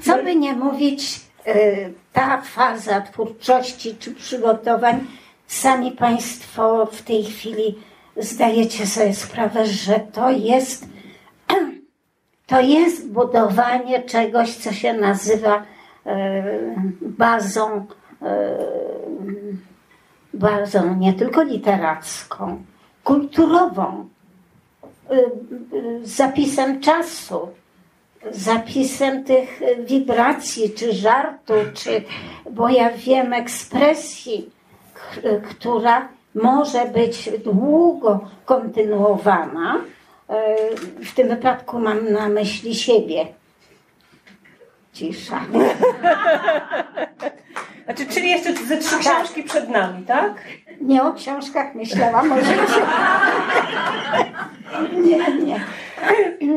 E: co by nie mówić, e, ta faza twórczości czy przygotowań, sami Państwo w tej chwili zdajecie sobie sprawę, że to jest, to jest budowanie czegoś, co się nazywa e, bazą, e, bazą nie tylko literacką, kulturową, e, zapisem czasu zapisem tych wibracji, czy żartu, czy, bo ja wiem, ekspresji, która może być długo kontynuowana. E, W tym wypadku mam na myśli siebie. Cisza.
A: Znaczy, czyli jeszcze ze trzy książki przed nami, tak?
E: Nie o książkach myślałam, o życiu. Nie, nie.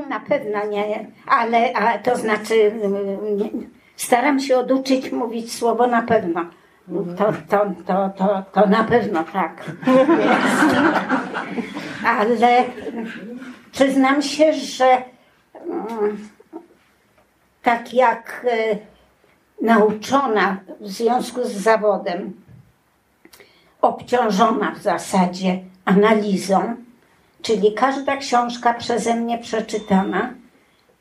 E: Na pewno nie. Ale a, to znaczy, mm, nie, staram się oduczyć mówić słowo na pewno. To, to, to, to, to na pewno tak. Ale przyznam się, że mm, tak jak e, nauczona w związku z zawodem, obciążona w zasadzie analizą, czyli każda książka przeze mnie przeczytana,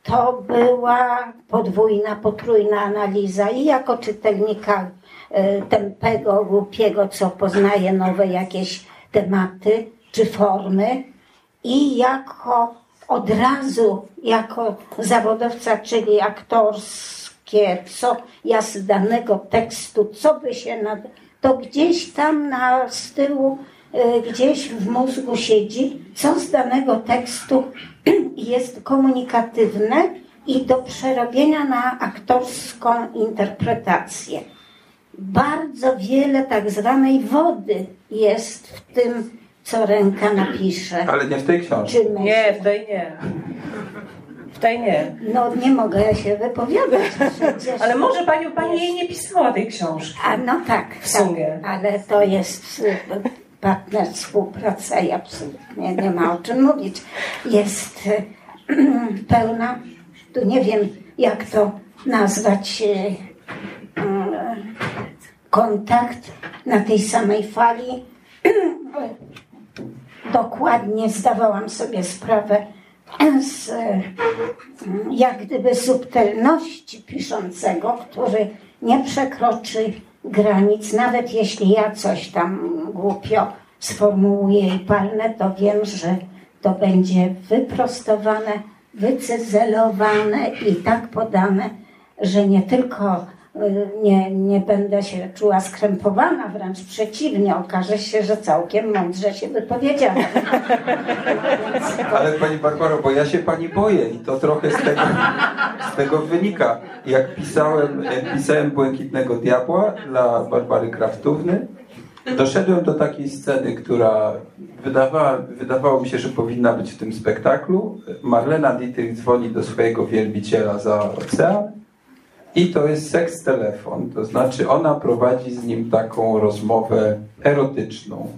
E: to była podwójna, potrójna analiza i jako czytelnika e, tępego, głupiego, co poznaje nowe jakieś tematy czy formy i jako od razu, jako zawodowca, czyli aktorskie, co ja z danego tekstu, co by się nad... to gdzieś tam na z tyłu, e, gdzieś w mózgu siedzi, co z danego tekstu jest komunikatywne i do przerobienia na aktorską interpretację. Bardzo wiele tak zwanej wody jest w tym, co ręka napisze.
D: Ale nie w tej książce.
E: Czy myśl.
A: Nie, w tej nie. Tutaj nie.
E: No nie mogę się wypowiadać przecież.
A: Ale może pani, pani jej nie pisała tej książki.
E: A no tak,
A: W sumie.
E: tak ale to jest partner, współpraca i absolutnie nie ma o czym mówić. Jest pełna, tu nie wiem jak to nazwać, y, y, kontakt na tej samej fali. Dokładnie zdawałam sobie sprawę z jak gdyby subtelności piszącego, który nie przekroczy granic, nawet jeśli ja coś tam głupio sformułuję i palnę, to wiem, że to będzie wyprostowane, wycyzelowane i tak podane, że nie tylko nie, nie będę się czuła skrępowana, wręcz przeciwnie, okaże się, że całkiem mądrze się wypowiedziałam.
D: Ale pani Barbaro, bo ja się pani boję i to trochę z tego, z tego wynika. Jak pisałem, pisałem Błękitnego Diabła dla Barbary Kraftówny, doszedłem do takiej sceny, która wydawała, wydawało mi się, że powinna być w tym spektaklu. Marlena Dietrich dzwoni do swojego wielbiciela za ocean i to jest seks telefon. To znaczy ona prowadzi z nim taką rozmowę erotyczną.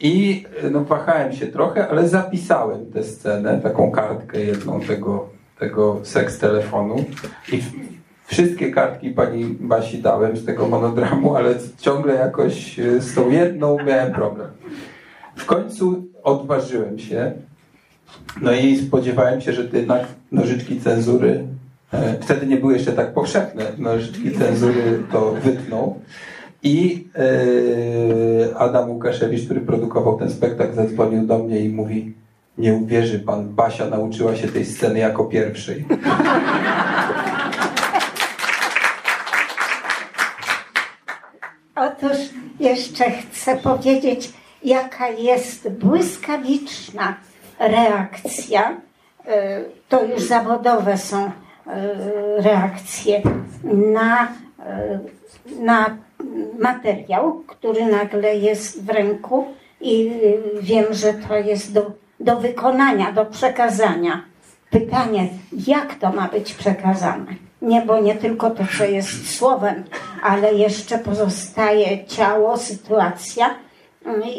D: I no, wahałem się trochę, ale zapisałem tę scenę, taką kartkę jedną tego, tego seks telefonu. I wszystkie kartki pani Basi dałem z tego monodramu, ale ciągle jakoś y, z tą jedną miałem problem. W końcu odważyłem się. No i spodziewałem się, że jednak nożyczki cenzury, wtedy nie były jeszcze tak powszechne, nożyczki cenzury to wytną. I e, Adam Łukaszewicz, który produkował ten spektakl, zadzwonił do mnie i mówi nie uwierzy pan, Basia nauczyła się tej sceny jako pierwszej.
E: Otóż jeszcze chcę powiedzieć, jaka jest błyskawiczna reakcja. e, To już zawodowe są e, reakcje na, e, na materiał, który nagle jest w ręku i e, wiem, że to jest do, do wykonania, do przekazania. Pytanie, jak to ma być przekazane? Nie, bo nie tylko to, co jest słowem, ale jeszcze pozostaje ciało, sytuacja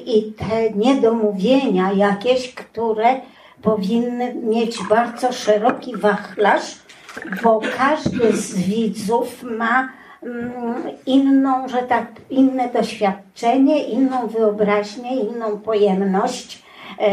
E: i te niedomówienia jakieś, które powinny mieć bardzo szeroki wachlarz, bo każdy z widzów ma mm, inną, że tak, inne doświadczenie, inną wyobraźnię, inną pojemność e,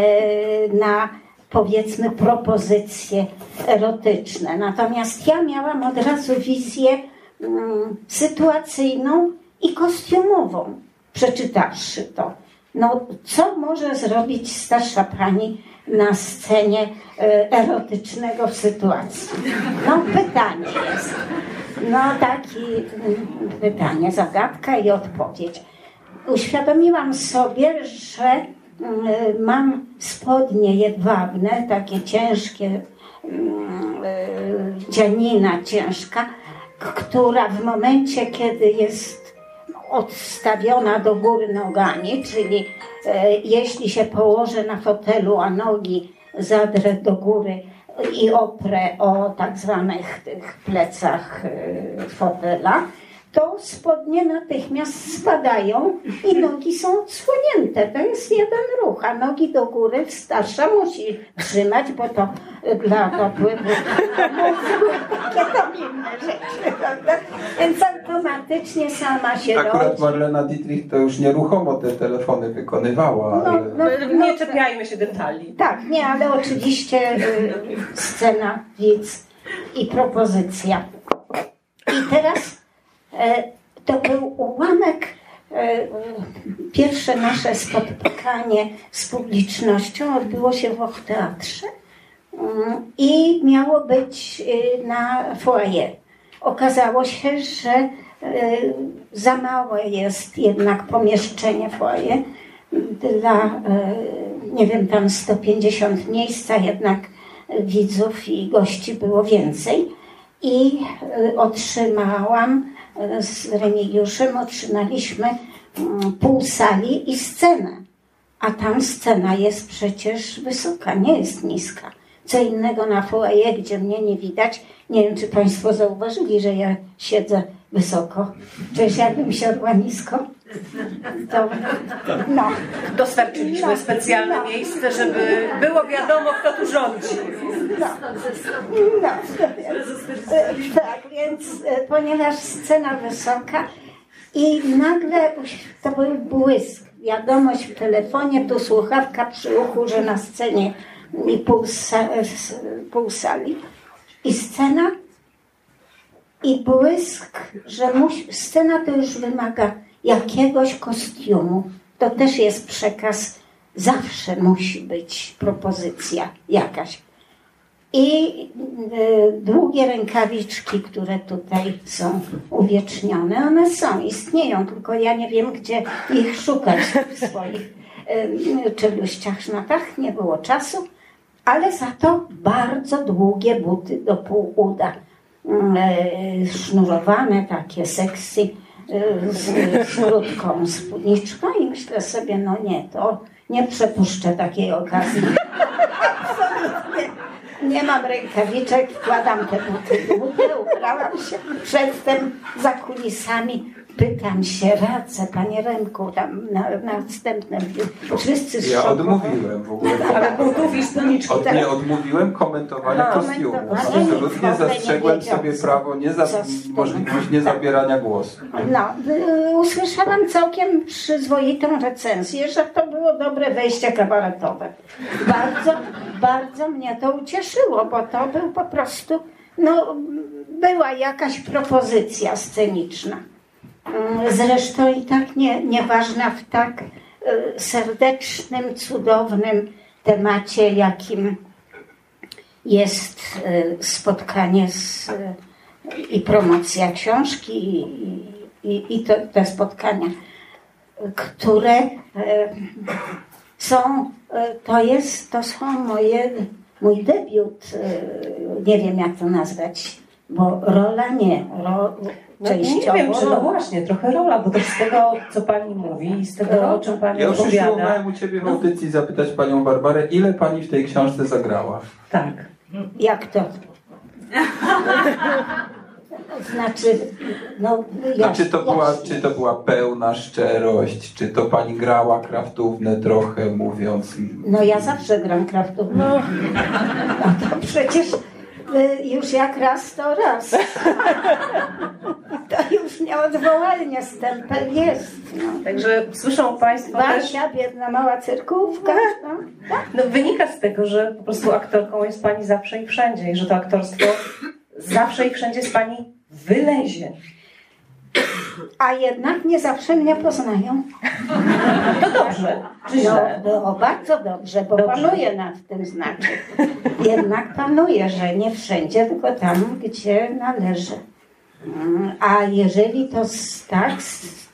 E: na powiedzmy propozycje erotyczne. Natomiast ja miałam od razu wizję mm, sytuacyjną i kostiumową, przeczytawszy to. No, co może zrobić starsza pani na scenie e, erotycznego w sytuacji? No, pytanie jest. No, taki mm, pytanie, zagadka i odpowiedź. Uświadomiłam sobie, że mm, mam spodnie jedwabne, takie ciężkie, mm, e, dzianina ciężka, która w momencie, kiedy jest odstawiona do góry nogami, czyli e, jeśli się położę na fotelu, a nogi zadrę do góry i oprę o tak zwanych tych plecach e, fotela, to spodnie natychmiast spadają i nogi są odsłonięte. To jest jeden ruch, a nogi do góry starsza musi trzymać, bo to dla dopływu takie tam inne rzeczy, prawda? Więc automatycznie sama się
D: Akurat
E: rodzi.
D: Marlena Dietrich to już nieruchomo te telefony wykonywała,
E: No,
D: ale...
E: no,
A: Nie
E: no,
A: czepiajmy się detali.
E: tak, nie, ale oczywiście y, scena, widz i propozycja. I teraz to był ułamek, e, pierwsze nasze spotkanie z publicznością odbyło się w Och Teatrze mm, i miało być y, na foyer. Okazało się, że e, za małe jest jednak pomieszczenie foyer dla, e, nie wiem, tam 150 miejsca, jednak widzów i gości było więcej. I e, otrzymałam e, z Remigiuszem, otrzymaliśmy mm, pół sali i scenę. A tam scena jest przecież wysoka, nie jest niska. Co innego na foyer, gdzie mnie nie widać. Nie wiem, czy Państwo zauważyli, że ja siedzę wysoko. Przecież jakbym siadła nisko, to no.
A: Dostarczyliśmy
E: No,
A: specjalne
E: no.
A: miejsce, żeby było wiadomo, kto tu rządzi.
E: No, no, e, tak, więc e, ponieważ scena wysoka i nagle to był błysk, wiadomość w telefonie, tu słuchawka przy uchu, że na scenie i pół, s- pół sali i scena i błysk, że musi, scena to już wymaga jakiegoś kostiumu. To też jest przekaz, zawsze musi być propozycja jakaś. I y, długie rękawiczki, które tutaj są uwiecznione, one są, istnieją, tylko ja nie wiem, gdzie ich szukać w swoich y, czeluściach, sznatach. Nie było czasu, ale za to bardzo długie buty do pół uda. Y, sznurowane, takie seksy, y, z, krótką spódniczką i myślę sobie, no nie, to nie przepuszczę takiej okazji. Absolutnie. Nie mam rękawiczek, wkładam te buty buty, ubrałam się. Przedtem za kulisami pytam się, radzę, panie Remku, tam na, na następnym dniu. Wszyscy
D: Ja odmówiłem w ogóle.
A: Ale butów i spódniczki,
D: Od, nie odmówiłem komentowania
A: A,
D: kostiumu. Absolutnie
E: nie
D: zastrzegłem sobie prawo nie za, możliwość niezabierania głosu.
E: No, y, usłyszałam całkiem przyzwoitą recenzję, że to było dobre wejście kabaretowe. Bardzo, bardzo mnie to ucieszyło, bo to był po prostu, no, była jakaś propozycja sceniczna. Mm, Zresztą i tak nie, nieważna w tak y, serdecznym, cudownym temacie, jakim jest y, spotkanie z, y, i promocja książki i, i, i to, te spotkania, które są, to jest, to są moje, mój debiut, nie wiem jak to nazwać, bo rola nie, ro,
A: No, nie
E: częściowo
A: wiem, czy no właśnie, trochę rola, bo też z tego, co pani mówi i z tego, o czym pani
D: Ja już
A: opowiada.
D: usiłowałem u Ciebie w audycji zapytać Panią Barbarę, ile Pani w tej książce zagrała?
A: Tak.
E: Jak to? Znaczy, no,
D: No,
E: jak,
D: czy, to była,
E: jak-
D: czy to była pełna szczerość, czy to Pani grała kraftówne trochę mówiąc...
E: No ja zawsze gram kraftówkę. No. to przecież już jak raz, to raz. to już nieodwołalnie stempel jest. No.
A: Także słyszą państwo też,
E: Basia, biedna mała cyrkówka. No.
A: no, wynika z tego, że po prostu aktorką jest pani zawsze i wszędzie i że to aktorstwo zawsze i wszędzie z pani wylezie.
E: A jednak nie zawsze mnie poznają.
A: To dobrze,
E: No, było bardzo dobrze, bo
A: Dobrze.
E: panuję nad tym znaczy. Jednak panuję, że nie wszędzie, tylko tam, gdzie należy. Mm, A jeżeli to tak,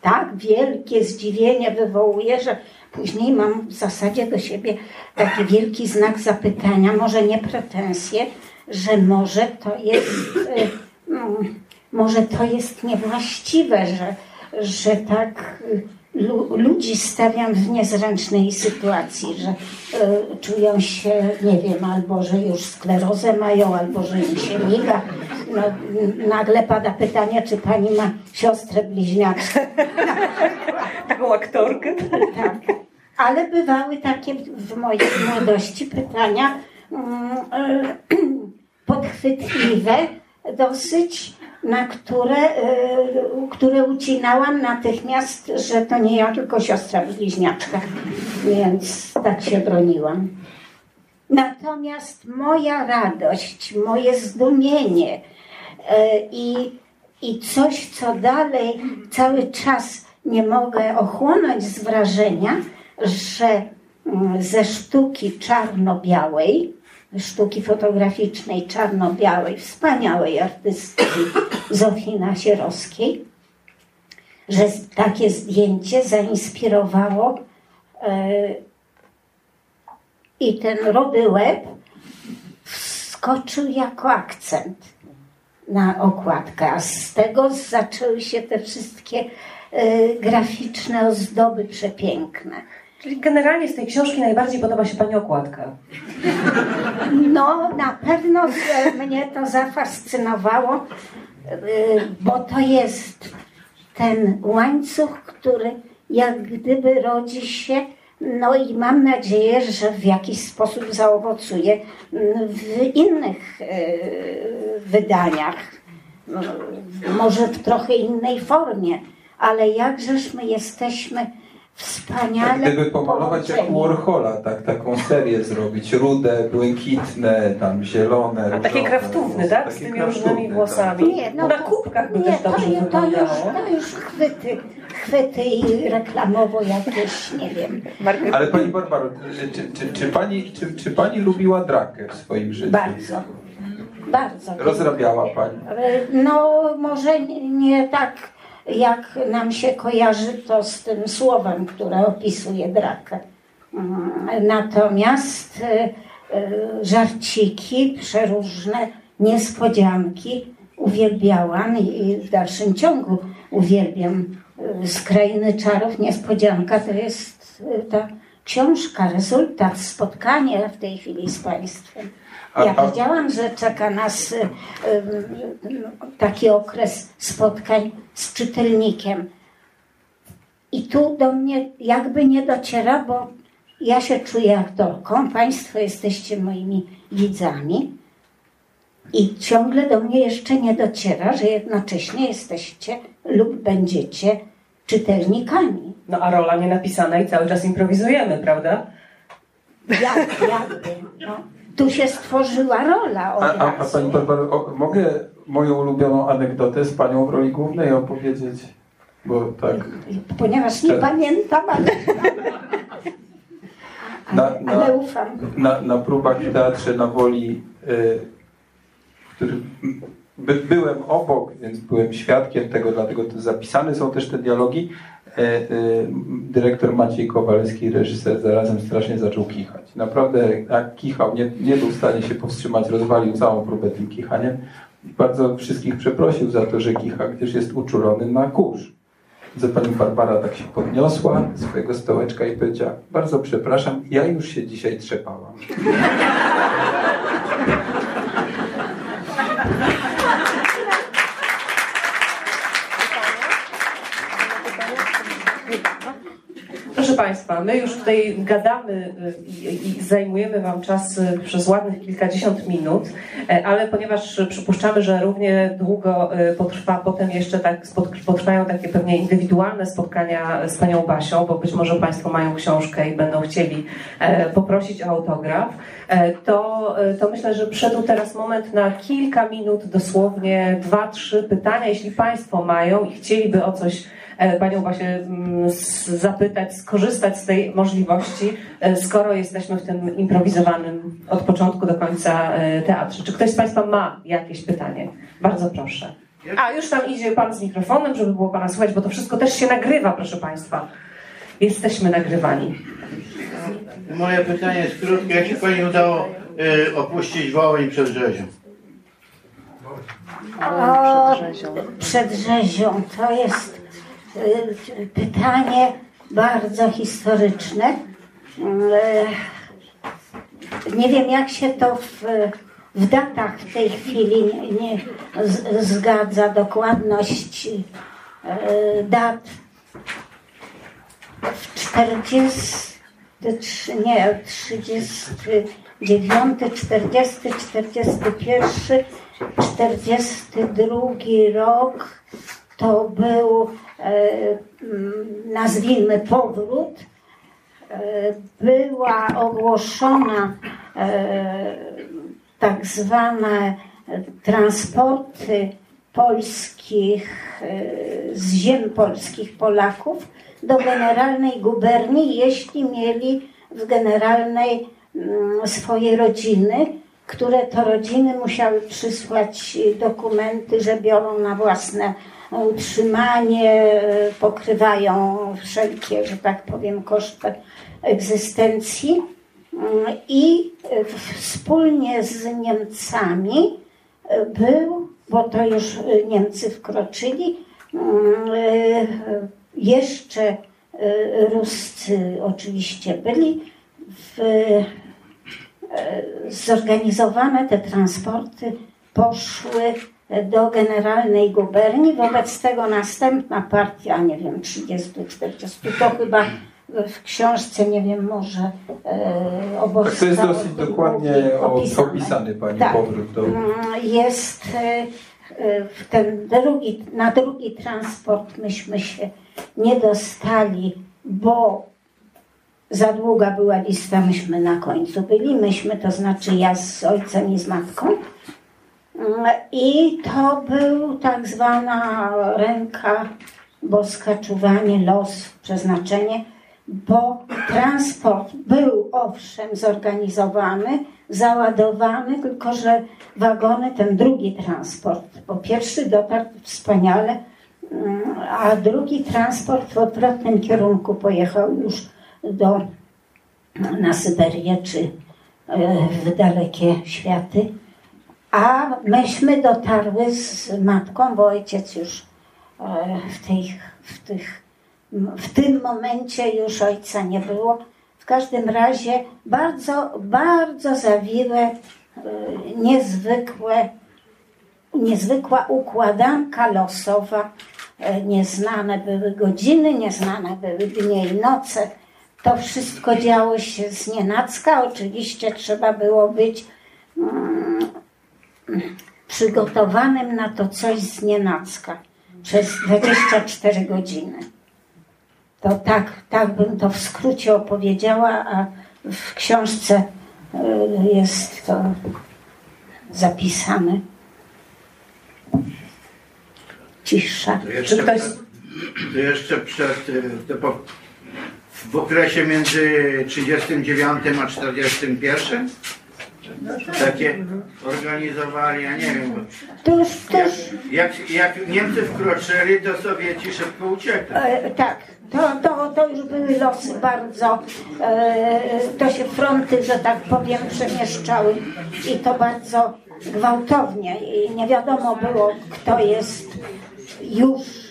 E: tak wielkie zdziwienie wywołuje, że później mam w zasadzie do siebie taki wielki znak zapytania, może nie pretensje, że może to jest, y, mm, może to jest niewłaściwe, że, że tak y, lu, ludzi stawiam w niezręcznej sytuacji, że y, czują się, nie wiem, albo że już sklerozę mają, albo że im się miga. No, nagle pada pytanie, czy pani ma siostrę bliźniaczkę.
A: Taką aktorkę.
E: Tak. Ale bywały takie w mojej młodości pytania mm, e, podchwytliwe dosyć, na które, e, które ucinałam natychmiast, że to nie ja, tylko siostra bliźniaczka. Więc tak się broniłam. Natomiast moja radość, moje zdumienie e, i, i coś, co dalej cały czas nie mogę ochłonąć z wrażenia, że mm, ze sztuki czarno-białej, sztuki fotograficznej czarno-białej, wspaniałej artystki Zofii Nasierowskiej, że takie zdjęcie zainspirowało e, i ten rudy łeb wskoczył jako akcent na okładkę, a z tego zaczęły się te wszystkie e, graficzne ozdoby przepiękne.
A: Czyli generalnie z tej książki najbardziej podoba się Pani okładka.
E: No, na pewno mnie to zafascynowało, e, bo to jest ten łańcuch, który jak gdyby rodzi się, no i mam nadzieję, że w jakiś sposób zaowocuje mm, w innych e, wydaniach. No, Może w trochę innej formie, ale jakżeż my jesteśmy wspaniale
D: Tak gdyby pomalować jak u Warhola, tak, taką serię zrobić, rude, błękitne, tam zielone,
A: A takie
D: różowe,
A: kraftówny, tak? Z tymi
D: kraftówne,
A: różnymi
D: tak.
A: włosami.
E: Nie, no
A: na
E: to-
A: kubkach by
E: Nie,
A: też
E: to,
A: dobrze
E: to, już,
A: wyglądało.
E: to już chwyty, chwyty i reklamowo jakieś, nie wiem.
D: Ale Pani Barbaro, czy, czy, czy, pani, czy, czy Pani lubiła drakę w swoim życiu?
E: Bardzo, bardzo.
D: Rozrabiała Pani?
E: No, może nie, nie tak, jak nam się kojarzy to z tym słowem, które opisuje drakę. Mm, Natomiast y, y, żarciki, przeróżne niespodzianki uwielbiałam i w dalszym ciągu uwielbiam. Y, Z Krainy Czarów niespodzianka to jest ta książka, rezultat, spotkanie w tej chwili z Państwem.
D: A-
E: Ja wiedziałam, że czeka nas y, y, taki okres spotkań z czytelnikiem. I tu do mnie jakby nie dociera, bo ja się czuję aktorką, Państwo jesteście moimi widzami i ciągle do mnie jeszcze nie dociera, że jednocześnie jesteście lub będziecie czytelnikami.
A: No a rola nie napisana i cały czas improwizujemy, prawda?
E: Jak, jakby, no. Tu się stworzyła rola od
D: A, a, a. Pani Barbaro, o, mogę moją ulubioną anegdotę z Panią w roli głównej opowiedzieć? Bo tak...
E: Ponieważ nie pamiętam, ale,
D: Na, na,
E: ale ufam.
D: na, na próbach w teatrze na Woli, y, w którym by, byłem obok, więc byłem świadkiem tego, dlatego to zapisane są też te dialogi. E, y, dyrektor Maciej Kowalski, reżyser, zarazem strasznie zaczął kichać. Naprawdę, jak kichał, nie, nie był w stanie się powstrzymać, rozwalił całą próbę tym kichaniem. Bardzo wszystkich przeprosił za to, że kicha, gdyż jest uczulony na kurz. Że pani Barbara tak się podniosła z swojego stołeczka i powiedziała, bardzo przepraszam, ja już się dzisiaj trzepałam.
A: Proszę Państwa, my już tutaj gadamy y, i, zajmujemy Wam czas y, przez ładnych kilkadziesiąt minut, e, ale ponieważ przypuszczamy, że równie długo y, potrwa potem jeszcze tak, potrwają takie pewnie indywidualne spotkania z Panią Basią, bo być może Państwo mają książkę i będą chcieli e, poprosić o autograf, e, to, to myślę, że przyszedł teraz moment na kilka minut, dosłownie dwa, trzy pytania, jeśli Państwo mają i chcieliby o coś Panią właśnie mm, zapytać, skorzystać z tej możliwości, e, skoro jesteśmy w tym improwizowanym od początku do końca e, teatrze. Czy ktoś z Państwa ma jakieś pytanie? Bardzo proszę. A, już tam idzie Pan z mikrofonem, żeby było Pana słychać, bo to wszystko też się nagrywa, proszę Państwa. Jesteśmy nagrywani.
F: Moje pytanie jest krótkie. Jak się Pani udało y, opuścić Wołyń przed rzezią?
E: O, przed rzezią to jest pytanie bardzo historyczne. Y, Nie wiem, jak się to w, w datach w tej chwili nie, nie z, zgadza, dokładność y, dat. W 40, nie, 39, 40, 41, 42 rok to był, e, nazwijmy, powrót. E, była ogłoszona e, tak zwane transporty polskich, e, z ziem polskich Polaków do generalnej guberni, jeśli mieli w generalnej mm, swoje rodziny, które to rodziny musiały przysłać dokumenty, że biorą na własne utrzymanie, e, pokrywają wszelkie, że tak powiem, koszty egzystencji. Mm, I e, wspólnie z Niemcami e, był, bo to już e, Niemcy wkroczyli, mm, e, jeszcze E, Ruscy oczywiście byli. W, e, zorganizowane te transporty poszły do Generalnej Guberni. Wobec tego następna partia, nie wiem, 30-40, to chyba w książce, nie wiem, może e, obok
D: Tak, to jest dosyć dokładnie
E: opisane.
D: opisany Pani
E: Tak.
D: powrót do...
E: Mm, Jest e, e, w ten drugi, na drugi transport myśmy się nie dostali, bo za długa była lista, myśmy na końcu byli, myśmy, to znaczy ja z ojcem i z matką. Mm, I to był tak zwana ręka boska, czuwanie, los, przeznaczenie, bo transport był owszem zorganizowany, załadowany, tylko że wagony, ten drugi transport, bo pierwszy dotarł wspaniale, mm, a drugi transport w odwrotnym kierunku pojechał już do, na Syberię czy e, w dalekie światy. A myśmy dotarły z matką, bo ojciec już e, w, tej, w, tych, w tym momencie już ojca nie było. W każdym razie bardzo, bardzo zawiłe, e, niezwykłe, niezwykła układanka losowa. E, Nieznane były godziny, nieznane były dnie i noce. To wszystko działo się z nienacka. Oczywiście trzeba było być mm, przygotowanym na to coś z nienacka przez 24 godziny. To tak, tak bym to w skrócie opowiedziała, a w książce y, jest to zapisane. Cisza.
F: To
A: Czy
F: jeszcze,
A: ktoś...
F: to jeszcze przed, y, to po, w okresie między 39 a 41 takie organizowali, ja nie wiem, jak, jak, jak Niemcy wkroczyli, to Sowieci szybko uciekli.
E: E, tak, to, to, to już były losy bardzo, e, to się fronty, że tak powiem, przemieszczały i to bardzo gwałtownie i nie wiadomo było, kto jest już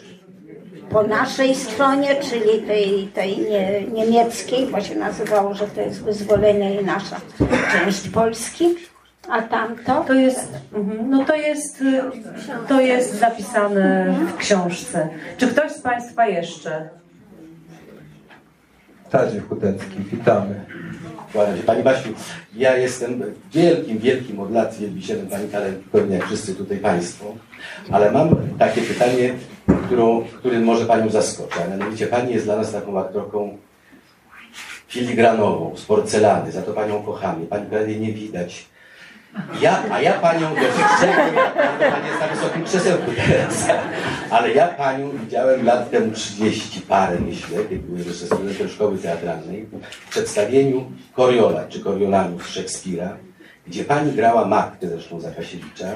E: po naszej stronie, czyli tej, tej nie, niemieckiej, bo się nazywało, że to jest wyzwolenie i nasza część Polski, a tamto
A: To jest, mhm, no to jest, y, to jest zapisane w książce. Czy ktoś z Państwa jeszcze?
D: Tadzie Chudecki, witamy.
H: Pani Basiu, ja jestem wielkim, wielkim od lat wielbicielem Pani Kalenki, pewnie jak wszyscy tutaj Państwo, ale mam takie pytanie, którą, którym może Panią zaskoczy, a mianowicie Pani jest dla nas taką aktorką filigranową, z porcelany, za to Panią kochamy, Pani prawie nie widać. Ja, a ja Panią ja Pani jest na wysokim krzesełku teraz, ale ja Panią widziałem lat temu 30 parę, myślę, kiedy byłem jeszcze studentem szkoły teatralnej, w przedstawieniu Koriola, czy Koriolanów Szekspira, gdzie Pani grała matkę zresztą Zakasiewicza,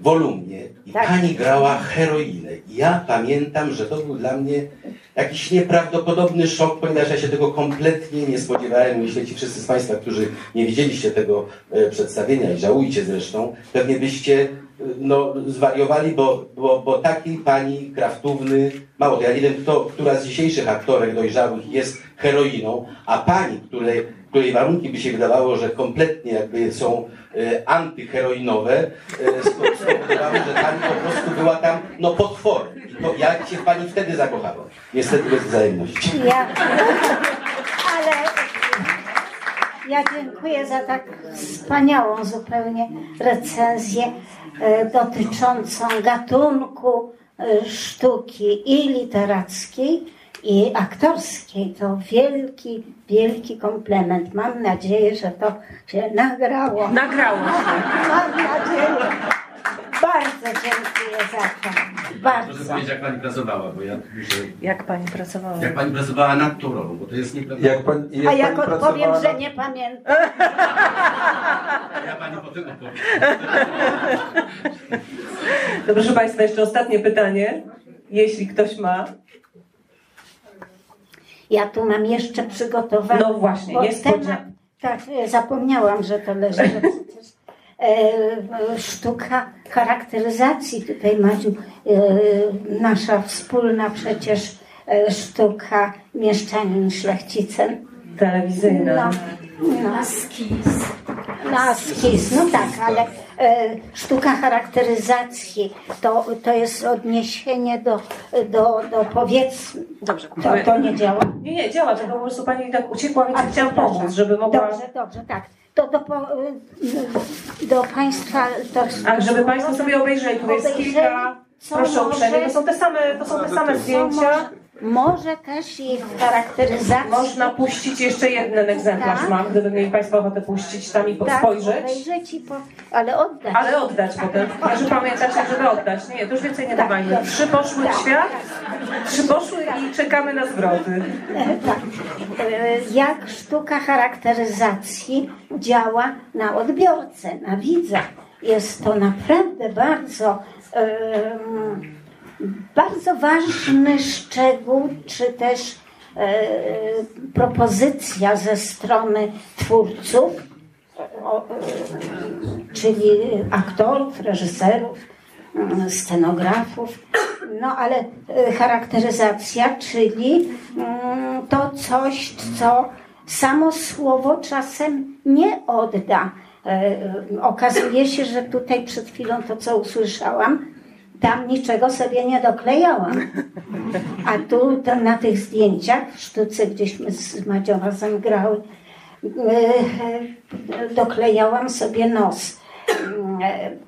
H: wolumnie i
E: Tak.
H: Pani grała heroinę. I ja pamiętam, że to był dla mnie jakiś nieprawdopodobny szok, ponieważ ja się tego kompletnie nie spodziewałem. Myślę, ci wszyscy z Państwa, którzy nie widzieliście tego e, przedstawienia i żałujcie zresztą, pewnie byście e, no, zwariowali, bo, bo, bo taki pani kraftówny, mało to, ja nie wiem, kto, która z dzisiejszych aktorek dojrzałych jest heroiną, a pani, której, której warunki by się wydawało, że kompletnie jakby są antyheroinowe, e, spo- spowodowały, że pani po prostu była tam no potworem. I To ja się w pani wtedy zakochałem. Niestety bez wzajemności.
E: Ja, ale ja dziękuję za tak wspaniałą zupełnie recenzję e, dotyczącą gatunku e, sztuki i literackiej, i aktorskiej. To wielki, wielki komplement. Mam nadzieję, że to się nagrało.
A: Nagrało się.
E: Mam nadzieję. Bardzo dziękuję za to.
I: Proszę
E: Bardzo.
I: powiedzieć, jak pani pracowała, bo ja muszę...
A: Jak Pani pracowała?
I: Jak pani pracowała nad tą rolą, bo to jest nieprawda.
D: Jak pan, jak
E: A jak
D: pani
E: odpowiem,
D: pracowała
E: że nie pamiętam.
I: Ja pani potem opowiem.
A: No, proszę Państwa, jeszcze ostatnie pytanie, jeśli ktoś ma.
E: Ja tu mam jeszcze przygotowane.
A: No właśnie, jest
E: temat,
A: podzia-
E: Tak, zapomniałam, że to leży. Że przecież, e, sztuka charakteryzacji tutaj, Madziu, e, nasza wspólna przecież e, sztuka Mieszczanin Szlachcicem.
A: Telewizyjna.
E: No, no. Na skiz, no tak, ale sztuka charakteryzacji to, to jest odniesienie do, do, do powiedzmy.
A: Dobrze.
E: To, to nie działa?
A: Nie, nie, działa, tylko po prostu pani tak uciekła, więc chciałam pomóc, żeby mogła...
E: Dobrze, dobrze, tak. To do, po, do Państwa... To,
A: A żeby Państwo sobie obejrzeli, tu jest kilka, proszę uprzejmie, to są te same, to są te same zdjęcia.
E: Może, też i w charakteryzacji...
A: Można puścić jeszcze jeden egzemplarz
E: Tak.
A: mam, gdyby mieli Państwo ochotę puścić tam i po-
E: tak,
A: spojrzeć.
E: obejrzeć i po, ale oddać.
A: Ale oddać potem. Proszę pamiętać, żeby oddać. Nie, to już więcej nie
E: Tak,
A: dawajmy. Trzy poszły w
E: Tak,
A: świat, trzy poszły i czekamy na zwroty.
E: Tak. E, Jak sztuka charakteryzacji działa na odbiorcę, na widza. Jest to naprawdę bardzo, bardzo ważny szczegół, czy też e, propozycja ze strony twórców, o, e, czyli aktorów, reżyserów, mm, scenografów. No ale e, charakteryzacja, czyli mm, to coś, co samo słowo czasem nie odda. E, Okazuje się, że tutaj przed chwilą to, co usłyszałam, tam niczego sobie nie doklejałam. A tu to na tych zdjęciach, w sztuce gdzieśmy z Madzią razem grały, e, doklejałam sobie nos.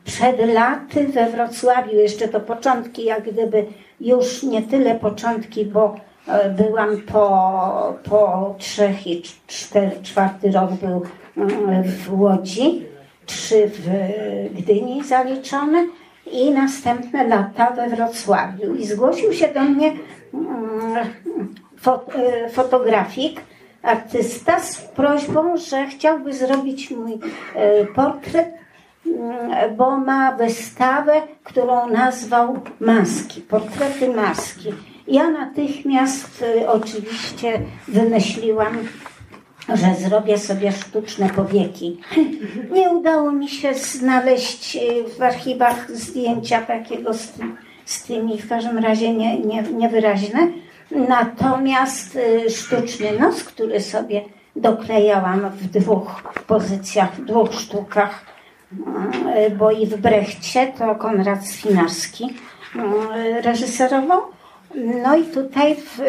E: Przed laty we Wrocławiu, jeszcze to początki, jak gdyby już nie tyle początki, bo e, byłam po, po trzech i cz- cztery, czwarty rok był mm, w Łodzi, trzy w Gdyni zaliczone i następne lata we Wrocławiu. I zgłosił się do mnie mm, fo, e, fotografik, artysta z prośbą, że chciałby zrobić mój e, portret, mm, bo ma wystawę, którą nazwał Maski, portrety maski. Ja natychmiast e, oczywiście wymyśliłam, że zrobię sobie sztuczne powieki. Nie udało mi się znaleźć e, w archiwach zdjęcia takiego z, z tymi, w każdym razie nie, nie, niewyraźne. Natomiast e, sztuczny nos, który sobie doklejałam w dwóch pozycjach, w dwóch sztukach, e, bo i w Brechcie to Konrad Swinarski reżyserował. No i tutaj w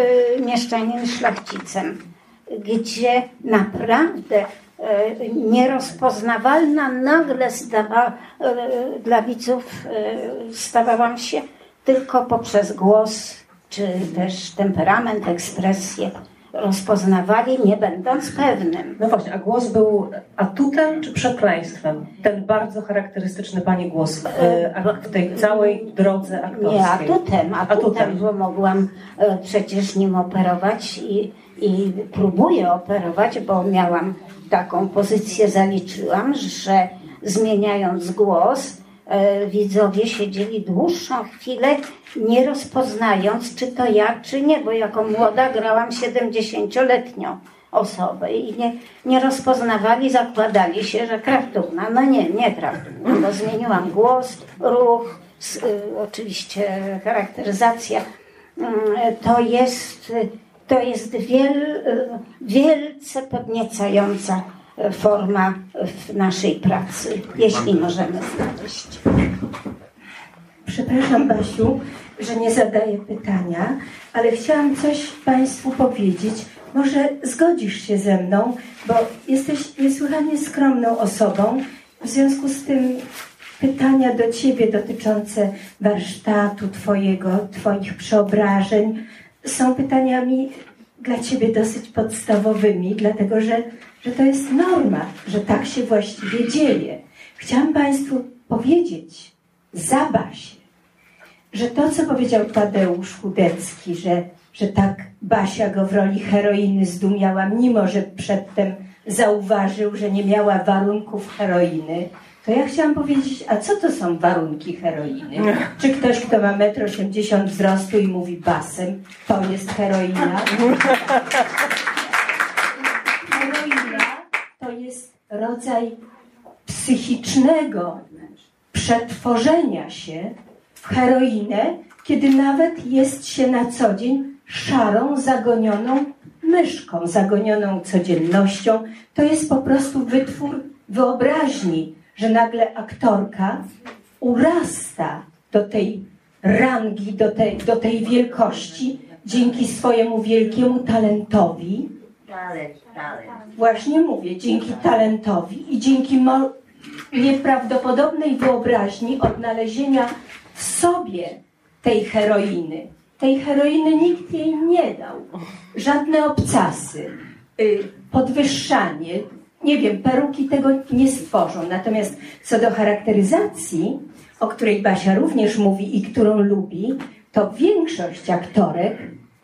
E: Mieszczanin Szlachcicem gdzie naprawdę e, nierozpoznawalna nagle zdawa, e, dla widzów e, stawałam się tylko poprzez głos, czy też temperament, ekspresję rozpoznawali, nie będąc pewnym.
A: No właśnie, a głos był atutem czy przekleństwem? Ten bardzo charakterystyczny pani głos w, tej całej drodze aktorskiej.
E: Nie, atutem, atutem,
A: Atutem.
E: bo mogłam przecież nim operować i, i próbuję operować, bo miałam taką pozycję, zaliczyłam, że zmieniając głos, e, widzowie siedzieli dłuższą chwilę, nie rozpoznając, czy to ja, czy nie, bo jako młoda grałam 70-letnią osobę i nie, nie rozpoznawali, zakładali się, że kraftówna. No nie, nie kraftówna, bo zmieniłam głos, ruch, y, oczywiście charakteryzacja. Mm, To jest, to jest wiel, wielce podniecająca y, forma w naszej pracy, jeśli możemy znaleźć.
J: Przepraszam, Basiu, że nie zadaję pytania, ale chciałam coś Państwu powiedzieć. Może zgodzisz się ze mną, bo jesteś niesłychanie skromną osobą. W związku z tym pytania do Ciebie dotyczące warsztatu Twojego, Twoich przeobrażeń są pytaniami dla Ciebie dosyć podstawowymi, dlatego że, że to jest norma, że tak się właściwie dzieje. Chciałam Państwu powiedzieć, za Basię, że to, co powiedział Tadeusz Chudecki, że, że tak Basia go w roli heroiny zdumiała, mimo że przedtem zauważył, że nie miała warunków heroiny, to ja chciałam powiedzieć, a co to są warunki heroiny? Czy ktoś, kto ma 1,80 m wzrostu i mówi basem, to jest heroina? Heroina to jest rodzaj psychicznego przetworzenia się w heroinę, kiedy nawet jest się na co dzień szarą, zagonioną myszką, zagonioną codziennością. To jest po prostu wytwór wyobraźni, że nagle aktorka urasta do tej rangi, do tej, do tej wielkości dzięki swojemu wielkiemu talentowi. Właśnie mówię, dzięki talentowi i dzięki nieprawdopodobnej wyobraźni odnalezienia w sobie tej heroiny. Tej heroiny nikt jej nie dał. Żadne obcasy, y, podwyższanie, nie wiem, peruki tego nie stworzą. Natomiast co do charakteryzacji, o której Basia również mówi i którą lubi, to większość aktorek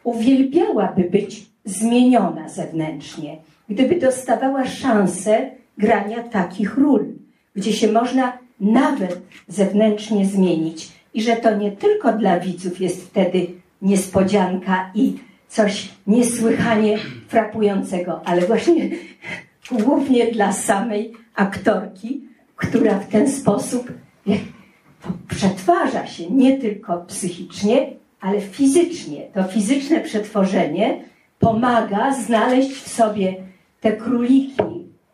J: uwielbiałaby być zmieniona zewnętrznie, gdyby dostawała szansę grania takich ról, gdzie się można nawet zewnętrznie zmienić i że to nie tylko dla widzów jest wtedy niespodzianka i coś niesłychanie frapującego, ale właśnie głównie dla samej aktorki, która w ten sposób przetwarza się nie tylko psychicznie, ale fizycznie. To fizyczne przetworzenie pomaga znaleźć w sobie te króliki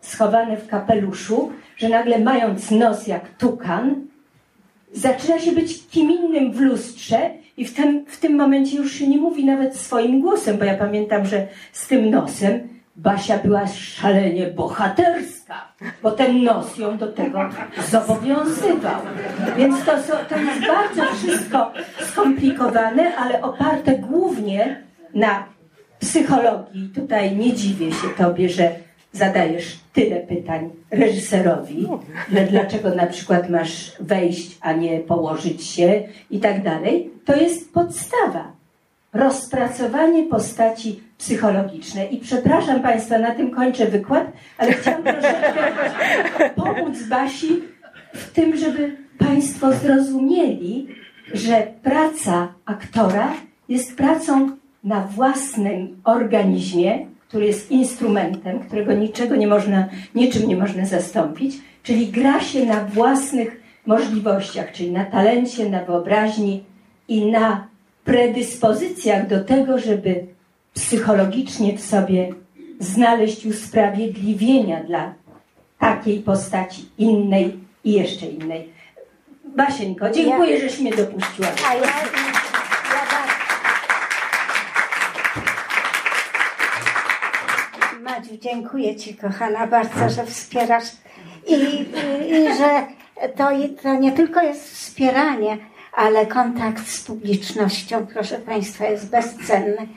J: schowane w kapeluszu, że nagle mając nos jak tukan, zaczyna się być kim innym w lustrze i w tym, w tym momencie już się nie mówi nawet swoim głosem, bo ja pamiętam, że z tym nosem Basia była szalenie bohaterska, bo ten nos ją do tego zobowiązywał. Więc to, to jest bardzo wszystko skomplikowane, ale oparte głównie na psychologii. Tutaj nie dziwię się Tobie, że zadajesz tyle pytań reżyserowi, że dlaczego na przykład masz wejść, a nie położyć się i tak dalej. To jest podstawa. Rozpracowanie postaci psychologiczne. I przepraszam Państwa, na tym kończę wykład, ale chciałam troszeczkę pomóc Basi w tym, żeby Państwo zrozumieli, że praca aktora jest pracą na własnym organizmie, który jest instrumentem, którego niczego nie można, niczym nie można zastąpić, czyli gra się na własnych możliwościach, czyli na talencie, na wyobraźni i na predyspozycjach do tego, żeby psychologicznie w sobie znaleźć usprawiedliwienia dla takiej postaci innej i jeszcze innej. Basieńko, dziękuję, żeś mnie dopuściła.
E: A ja, ja Madziu, dziękuję Ci, kochana, bardzo, że wspierasz i, i, i że to, to nie tylko jest wspieranie, ale kontakt z publicznością, proszę Państwa, jest bezcenny,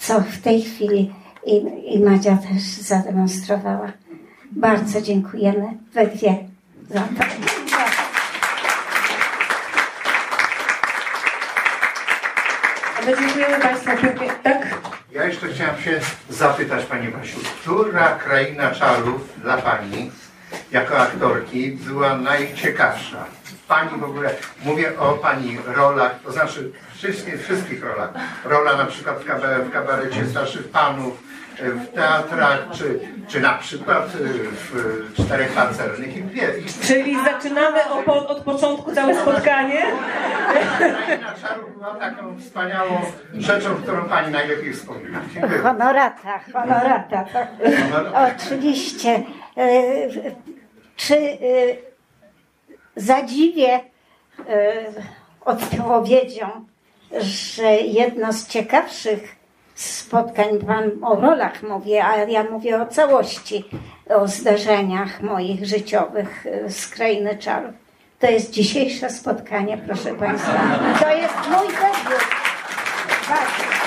E: co w tej chwili i, i Madzia też zademonstrowała. Bardzo dziękujemy we dwie za to.
A: My dziękujemy Państwu pięknie. Tak?
F: Ja jeszcze chciałem się zapytać Pani Basiu, która kraina czarów dla Pani jako aktorki była najciekawsza? Pani w ogóle, mówię o Pani rolach, to znaczy wszystkich, wszystkich rolach. Rola na przykład w, kabarecie, w kabarecie starszych panów, w teatrach, czy, czy na przykład w Czterech Pancernych i dwie.
A: Czyli zaczynamy o, od początku całe spotkanie.
F: Kraina czarów była taką wspaniałą rzeczą, którą Pani najlepiej wspomina. Dziękuję.
E: Honorata, honorata. Oczywiście. E, Czy e, zadziwię e, odpowiedzią, że jedno z ciekawszych spotkań, Pan o rolach mówię, a ja mówię o całości, o zdarzeniach moich życiowych z Krainy Czarów. To jest dzisiejsze spotkanie, proszę Państwa. To jest mój debiut.
A: Więcej,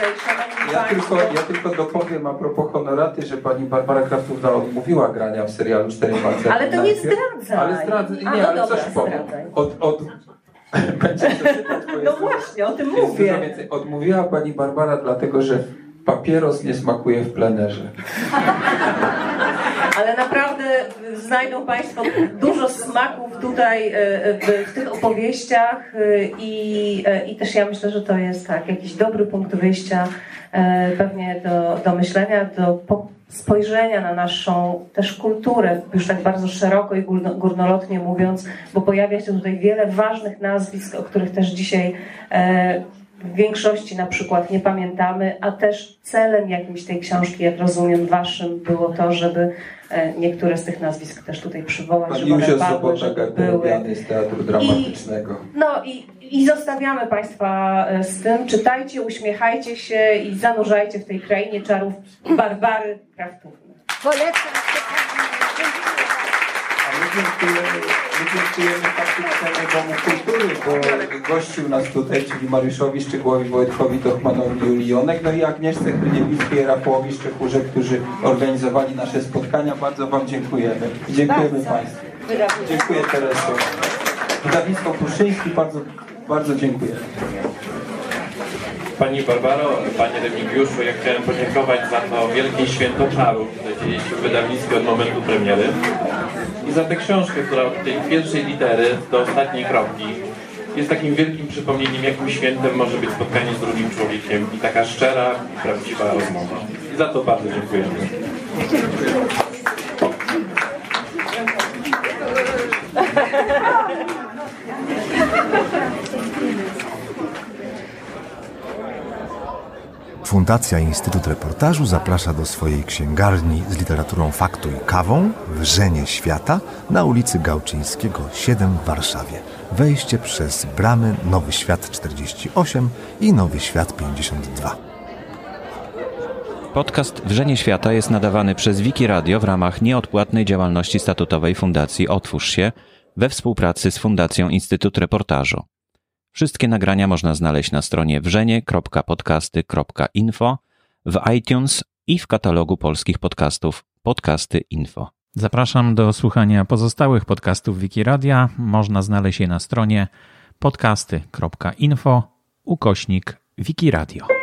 A: szanowni
D: Ja
A: Państwo.
D: tylko, ja tylko dopowiem a propos honoraty, że pani Barbara Kraftówna odmówiła grania w serialu Cztery Pancerne.
A: Ale to nie zdradzaj.
D: Ale zdradzę,
A: A,
D: nie,
A: no
D: ale
A: dobra,
D: coś powiem. Od, od, będzie to czytać, bo
A: No
D: jest-
A: właśnie, o tym mówię.
D: Odmówiła pani Barbara dlatego, że papieros nie smakuje w plenerze.
A: Ale naprawdę znajdą Państwo dużo smaków tutaj e, w, tych opowieściach e, i, e, i też ja myślę, że to jest tak, jakiś dobry punkt wyjścia e, pewnie do, do myślenia, do po- spojrzenia na naszą też kulturę, już tak bardzo szeroko i górno- górnolotnie mówiąc, bo pojawia się tutaj wiele ważnych nazwisk, o których też dzisiaj e, w większości na przykład nie pamiętamy, a też celem jakimś tej książki, jak rozumiem, waszym było to, żeby e, niektóre z tych nazwisk też tutaj przywołać,
D: Pan
A: żeby one padły, żeby były.
D: Z Teatru Dramatycznego.
A: No i, i zostawiamy Państwa e, z tym. Czytajcie, uśmiechajcie się i zanurzajcie w tej krainie czarów Barbary Kraftówny.
E: Polecam się Pani.
D: A my dziękujemy, my dziękujemy faktycznemu Domu Kultury, bo gościł nas tutaj, czyli Mariuszowi Szczygłowi, Wojtkowi Dochmanowi, Julii Jonek, no i Agnieszce Chryniewickiej i Rafałowi Szczechurze, którzy organizowali nasze spotkania. Bardzo Wam dziękujemy. I dziękujemy
E: Bardzo.
D: Państwu. Dziękuję Teresie. Wydawnictwo Pruszyński, bardzo, bardzo dziękuję.
K: Pani Barbaro, Panie Remigiuszu, ja chciałem podziękować za to wielkie święto czarów, które dzieje się w wydawnictwie od momentu premiery i za tę książkę, która od tej pierwszej litery do ostatniej kropki jest takim wielkim przypomnieniem, jakim świętem może być spotkanie z drugim człowiekiem i taka szczera, prawdziwa rozmowa. I za to bardzo dziękujemy.
C: Fundacja Instytut Reportażu zaprasza do swojej księgarni z literaturą faktu i kawą Wrzenie Świata na ulicy Gałczyńskiego 7 w Warszawie. Wejście przez bramy Nowy Świat 48 i Nowy Świat 52.
B: Podcast Wrzenie Świata jest nadawany przez Wiki Radio w ramach nieodpłatnej działalności statutowej Fundacji Otwórz się we współpracy z Fundacją Instytut Reportażu. Wszystkie nagrania można znaleźć na stronie wrzenie.podcasty.info, w iTunes i w katalogu polskich podcastów Podcasty Info. Zapraszam do słuchania pozostałych podcastów Wikiradia. Można znaleźć je na stronie podcasty.info ukośnik Wikiradio.